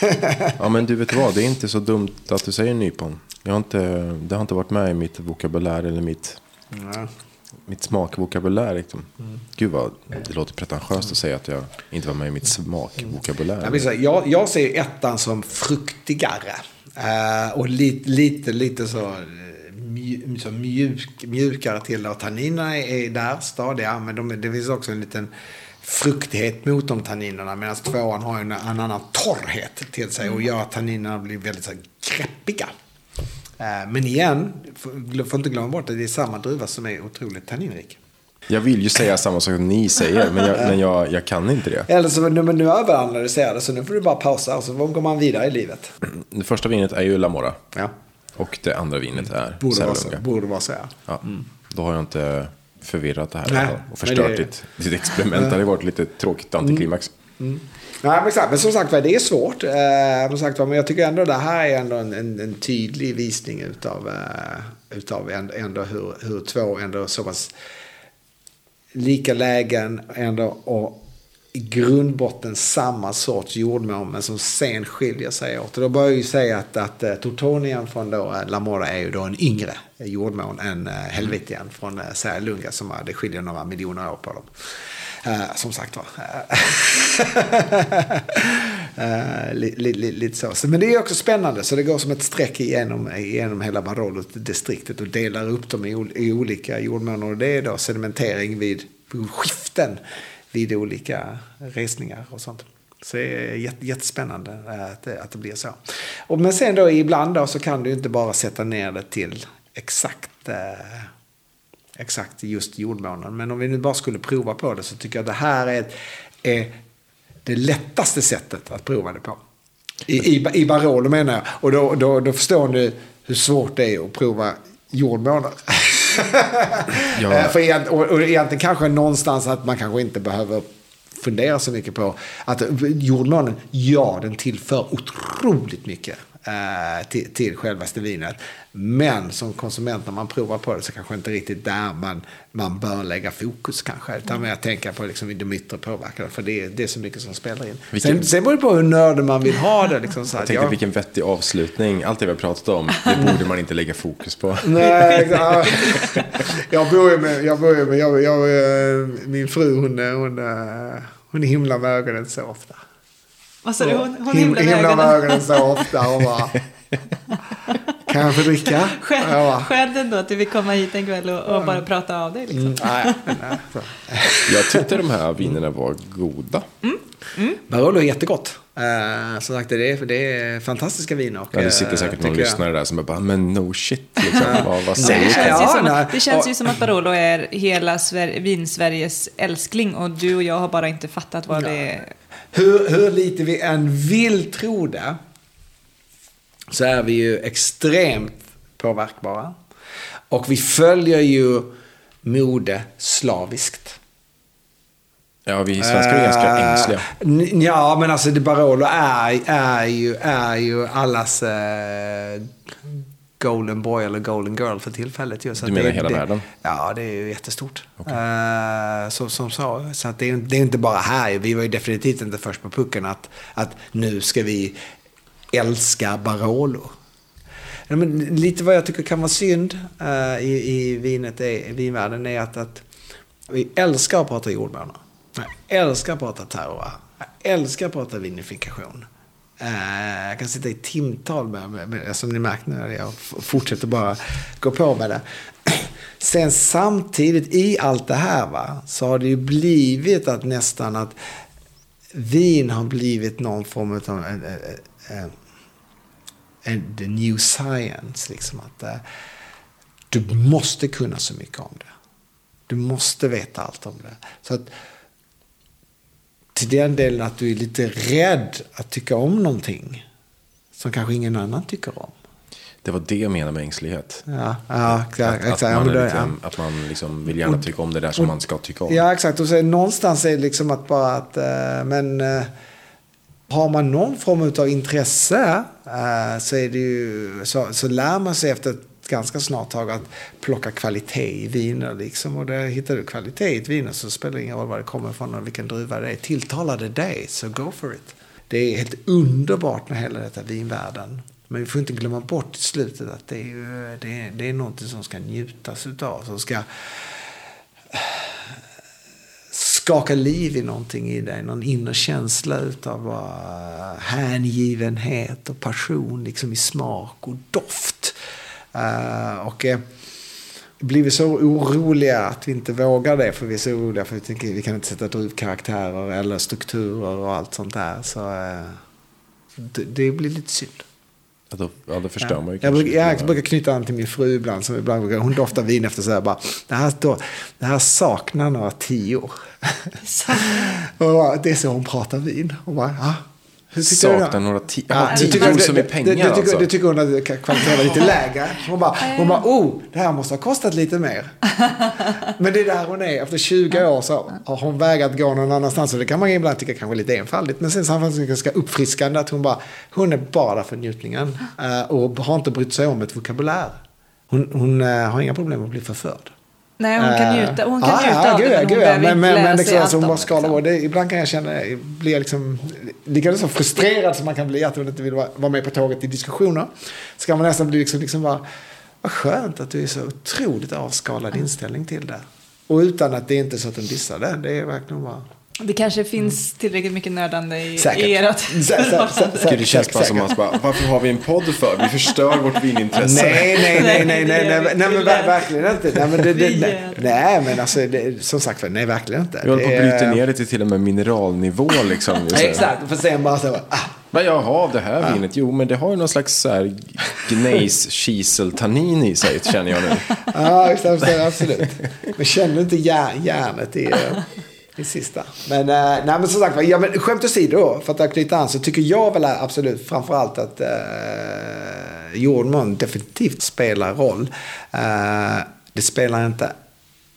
*laughs* Ja, men du vet vad, det är inte så dumt att du säger nypon. Jag har inte, det har inte varit med i mitt vokabulär eller mitt, Ja. Mitt smakvokabulär. Liksom. Mm. Gud vad det låter pretentiöst att säga att jag inte var med i mitt smakvokabulär. Säga, jag, jag ser ettan som fruktigare. Eh, och lite, lite, lite så, eh, mju, så mjuk, mjukare till. Och tanninerna är, är där, stadiga. Men de, det finns också en liten fruktighet mot de tanninerna. Medan tvåan har en, en annan torrhet till sig. Och gör att tanninerna blir väldigt så här, greppiga. Eh, men igen, får inte glömma bort att det är samma druva som är otroligt tanninrik. Jag vill ju säga samma sak som ni säger, men jag, men jag, jag kan inte det. Eller så nu, men nu överanalyserar det, så nu får du bara pausa och så går man vidare i livet. Det första vinet är ju Lamora. Ja. Och det andra vinet är Borde vara så. Borde vara så, ja. Ja, Då har jag inte förvirrat det här Nej, och förstört det- ditt, ditt experiment. Det hade varit lite tråkigt antiklimax. Nej, men, exakt. men som sagt var, det är svårt. Eh, som sagt men jag tycker ändå det här är ändå en, en, en tydlig visning utav, eh, utav ändå, ändå hur, hur två ändå så pass lika lägen ändå och i grundbotten samma sorts jordmån men som sen skiljer sig åt. Och då bör jag ju säga att, att eh, uh, Tortonian från då, eh, uh, Lamora är ju då en yngre jordmån än uh, Helvetian från uh, Särlunga som det skiljer några miljoner år på dem. Uh, som sagt var. Uh, *laughs* li, li, li, lite så. så. Men det är också spännande. Så det går som ett streck igenom, igenom hela Barolo-distriktet och delar upp dem i, ol- i olika jordmåner. Och det är då sedimentering vid, skiften vid olika resningar och sånt. Så det är jättespännande att det, att det blir så. Och, men sen då ibland då så kan du inte bara sätta ner det till exakt exakt just jordmånen. Men om vi nu bara skulle prova på det så tycker jag att det här är, är det lättaste sättet att prova det på. I, i, i Barolo menar jag. Och då, då, då förstår ni hur svårt det är att prova jordmånar. *laughs* Ja. Eh, För egent, och, och egentligen kanske någonstans att man kanske inte behöver fundera så mycket på att jordmånen, ja den tillför otroligt mycket till, till självaste vinet. Men som konsument när man provar på det så kanske inte riktigt där man, man bör lägga fokus kanske. Utan mer tänka på liksom, de yttre påverkan. För det, det är så mycket som spelar in. Vilken- Sen, sen beror det på hur nördig man vill ha det. Liksom, så Jag tänkte jag- vilken vettig avslutning. Allt det vi har pratat om, det borde man inte lägga fokus på. Nej, *laughs* *laughs* jag bor ju med, jag bor med, jag, jag, eh, min fru hon, eh, hon, eh, hon himlar med ögonen så ofta. Vad sa du? Hon, hon Him- himlar med ögonen. ögonen så ofta och bara... Kan jag få dricka? Skönt, ändå att du vill komma hit en kväll och, och bara prata av dig. Liksom. Mm, nej, nej. *laughs* Jag tyckte de här vinerna var goda. Barolo är jättegott. Uh, som sagt, det är, det är fantastiska viner. Och, Ja, det sitter eh, säkert någon jag- lyssnare där som är bara, men no shit, liksom. vad, vad säger Det känns, ju, Ja, som nej. att, det känns ju som att Barolo är hela Sver- vin-Sveriges älskling och du och jag har bara inte fattat vad det är. Hur, hur lite vi än vill tro det så är vi ju extremt påverkbara. Och vi följer ju mode slaviskt. Ja, vi svenskar är ganska Eh, ängsliga. n- Ja, men alltså det Barolo är, är, ju, är ju allas eh, golden boy eller golden girl för tillfället. Ju. Så Du menar det, hela det, världen? Ja, det är ju jättestort. Eh, så, som så. Så att det, är, det är inte bara här. Vi var ju definitivt inte först på pucken att, att nu ska vi älska Barolo. Ja, men lite vad jag tycker kan vara synd eh, i, i vinet är, i vinvärlden är att, att vi älskar att prata jordmånar. Jag älskar att prata terroir. Jag älskar att prata vinifikation. Eh, jag kan sitta i timtal med, med, med som ni märker nu, jag fortsätter bara gå på med det. *clears throat* Sen samtidigt i allt det här va, så har det ju blivit att nästan att vin har blivit någon form av en, en, en, en, the new science. Liksom att eh, du måste kunna så mycket om det. Du måste veta allt om det. Så att till den delen att du är lite rädd att tycka om någonting som kanske ingen annan tycker om. Det var det jag menade med ängslighet. Ja, ja exakt. Att, att Ja, man, då- liksom, att man liksom vill gärna tycka om det där som man ska tycka om. Ja, exakt. Och så är någonstans är det liksom att bara att, eh, men eh, har man någon form av intresse eh, så, är det ju, så, så lär man sig efter ett ganska snart tag att plocka kvalitet i viner. Liksom. Och där hittar du kvalitet i ett vin så spelar det ingen roll var det kommer ifrån och vilken druva det är. Tilltalar det dig, så go for it. Det är helt underbart med hela detta vinvärlden. Men vi får inte glömma bort i slutet att det är, ju, det är, det är någonting som ska njutas utav. Som ska skaka liv i någonting i dig. Någon inre känsla utav eh, hängivenhet och passion liksom i smak och doft. Uh, och uh, blir vi så oroliga att vi inte vågar det för vi är så oroliga för vi tänker vi kan inte sätta drivkaraktärer eller strukturer och allt sånt där. Så uh, det, det blir lite synd. Ja, då, ja, då förstör ja. man ju jag, brukar, jag brukar knyta an till min fru ibland. Som ibland brukar, hon doftar vin efter så här bara, det här, då, det här saknar några tior. *laughs* det är så hon pratar vin. Hon bara, ja. Hur Saknar några ti- Ja, Jaha, du tycker- tior som det- pengar det, det, tycker, alltså. det tycker hon att kvaliteten var lite lägre. Hon bara, hon bara, oh, det här måste ha kostat lite mer. *laughs* Men det är där hon är. Efter 20 år så har hon vägrat gå någon annanstans. Och det kan man ibland tycka kanske är lite enfaldigt. Men sen samtidigt är det ganska uppfriskande att hon bara, hon är bara där för njutningen. eh, Och har inte brytt sig om ett vokabulär. Hon, hon eh, har inga problem att bli förförd. Nej, hon kan Eh, njuta, hon kan ja, njuta ja, av gud, det, men hon gud, ja. behöver Men, men, lära men det är sig allt hon om bara det, skalar liksom. Det, ibland kan jag känna, jag liksom, lika så frustrerad som man kan bli att hon inte vill vara, vara med på tåget i diskussioner. Så kan man nästan bli liksom, liksom bara, vad skönt att du är så otroligt avskalad inställning till det. Och utan att det är inte så att de dissar det, det är verkligen bara... Det kanske finns tillräckligt mycket nördande i, Säkert. i *laughs* ert Gud, det känns bara som att bara, varför har vi en podd för? Vi förstör vårt vinintresse. Nej, nej, nej, nej, nej, nej, nej, nej men ver- verkligen inte. Nej, men det, det, nej, men alltså, det, som sagt nej, verkligen inte. Vi håller på att bryta ner det till till och med mineralnivå liksom. Här. Exakt, för sen bara så, ah, Men jaha, det här vinet, jo men det har ju någon slags så här gnejs kiseltannin i sig känner jag nu. Ja, det, absolut. Men känner inte järn, järnet i, *laughs* det i sista. Men, eh, nej, men som sagt, ja, men skämt åsido, för att knyta an, så tycker jag väl absolut framförallt att eh, jordmån definitivt spelar roll. Eh, det spelar inte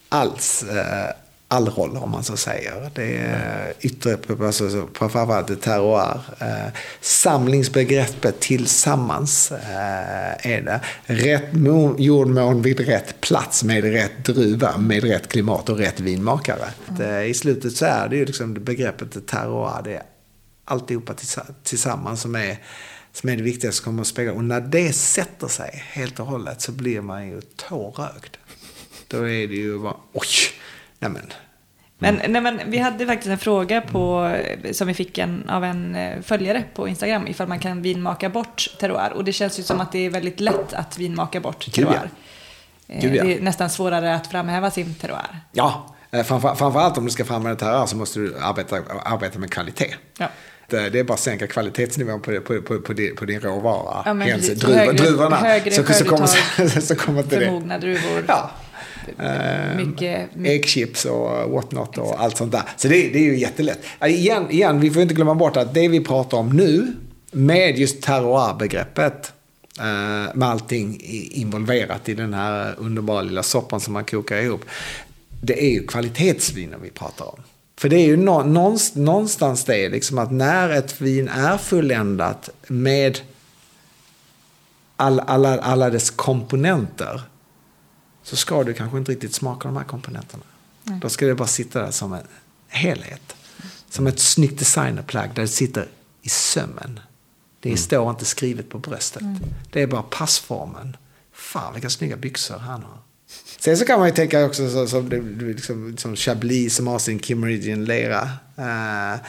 alls eh, all roll om man så säger. Det är yttre, alltså, framförallt det terroir. Eh, samlingsbegreppet tillsammans eh, är det. Rätt jordmån vid rätt plats med rätt druva, med rätt klimat och rätt vinmakare. Eh, I slutet så är det ju liksom begreppet terroir. Det är alltihopa tillsa- tillsammans som är, som är det viktigaste som kommer att spegla. Och när det sätter sig helt och hållet så blir man ju tårögd. Då är det ju bara, oj, nämen. Men, nej, men vi hade faktiskt en fråga på, som vi fick en, av en eh, följare på Instagram ifall man kan vinmaka bort terroir. Och det känns ju som att det är väldigt lätt att vinmaka bort terroir. Eh, Gud, ja. Det är nästan svårare att framhäva sin terroir. Ja, eh, framför, framförallt om du ska framhäva det här så måste du arbeta, arbeta med kvalitet. Ja. Det, är bara att sänka kvalitetsnivån på, på, på, på, din, på din råvara. Ja, men Hens Högre- druvorna. högre så, så, kommer, *laughs* så kommer det. Druvor. Ja. Mycket, mycket Äggchips och whatnot och allt sånt där. Så det, det är ju jättelätt. Ja, Igen, igen, vi får inte glömma bort att det vi pratar om nu med just terroir-begreppet eh, med allting involverat i den här underbara lilla soppan som man kokar ihop. Det är ju kvalitetsviner vi pratar om. För det är ju nå- någonstans, någonstans det, liksom att när ett vin är fulländat med all, alla, alla dess komponenter så ska du kanske inte riktigt smaka de här komponenterna. Då ska det bara sitta där som en helhet. Som ett snyggt designerplagg där det sitter i sömmen. Det står inte skrivet på bröstet. Det är bara passformen. Fan vilka snygga byxor han har. Sen så kan man ju tänka också så, som, det, liksom, som Chablis som har sin Kimmeridgian lera. Eh,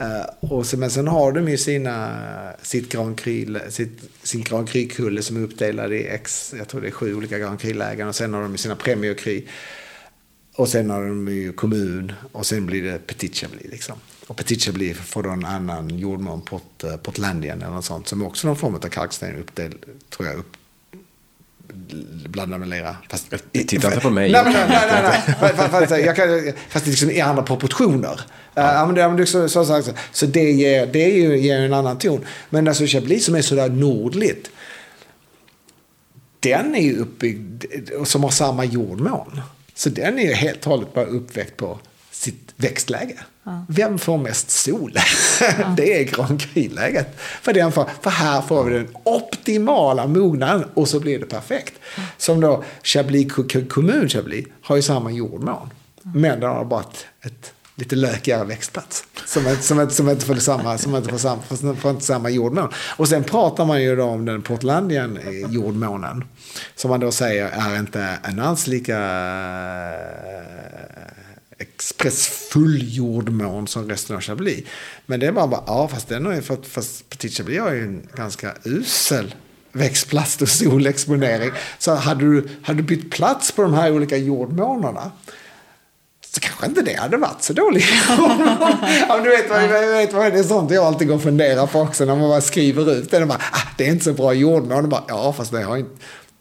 Uh, och så, men sen har de ju sina, sitt Grand sitt, sin Grand Cru-kulle som är uppdelad i X, jag tror det är sju olika Grand Cru-lägen. Och sen har de ju sina Premier Och sen har de ju kommun och sen blir det Petit Chablis. Liksom. Och Petit Chablis får då en annan jordmån, Port, eh, eller något sånt. Som också är någon form av kalksten uppdel, tror jag, upp, blandad med lera. Fast, Titta inte på mig. Nej, nej, nej, nej. Fast, fast, jag kan, fast det liksom i andra proportioner. Ja. Uh, men så, så, så, så det ger, det är ju, ger en annan ton. Men alltså Chablis som är sådär nordligt. Den är ju uppbyggd som har samma jordmån. Så den är ju helt och hållet bara uppväckt på sitt växtläge. Ja. Vem får mest sol? Ja. *laughs* det är Grand Cru-läget. För, för här får vi den optimala mognaden och så blir det perfekt. Ja. Som då Chablis kommun Chablis har ju samma jordmån. Men den har bara ett, ett lite lökigare växtplats. Som, ett, som, ett, som inte får samma, som inte får samma, får inte samma jordmån. Och sen pratar man ju då om den Portlandian eh, jordmånen. Som man då säger är inte en alls lika expressfull jordmån som resten av Chablis. Men det är bara, ja fast den har ju fått, fast Petit Chablis har ju en ganska usel växtplats och solexponering. Så hade du, hade du bytt plats på de här olika jordmånerna så kanske inte det hade varit så dåligt. *laughs* ja, du vet, vad, vet vad, det är sånt jag alltid går och funderar på också när man bara skriver ut det. Bara, ah, det är inte så bra jordmån. Bara, ja, fast det har inte...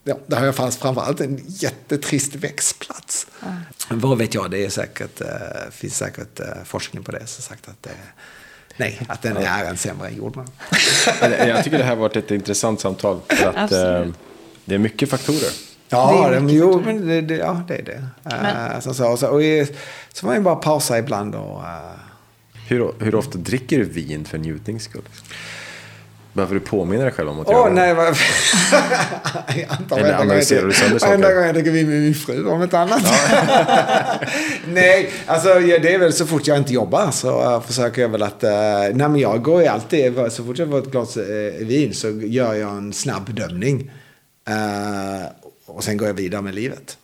Ja, det har jag fast framförallt en jättetrist växtplats. Mm. Vad vet jag, det är säkert, äh, finns säkert äh, forskning på det som sagt att det Nej, att den är en sämre jordmån. *laughs* jag tycker det här har varit ett intressant samtal. För att, äh, det är mycket faktorer. Ja, det, jo, men det, det, ja, det är det. Men. Så, så, så, och så får man ju bara pausa ibland. Och, uh... hur, hur ofta dricker du vin för njutnings skull? Behöver du påminna dig själv om att oh, göra nej, det? Vad... *laughs* Eller analyserar du sönder saker? Varenda gång jag dricker vin med min fru, om inte annat. *laughs* nej, alltså det är väl så fort jag inte jobbar så uh, försöker jag väl att... Uh, nej, men jag går ju alltid... Så fort jag får ett glas uh, vin så gör jag en snabb bedömning. Och sen går jag vidare med livet.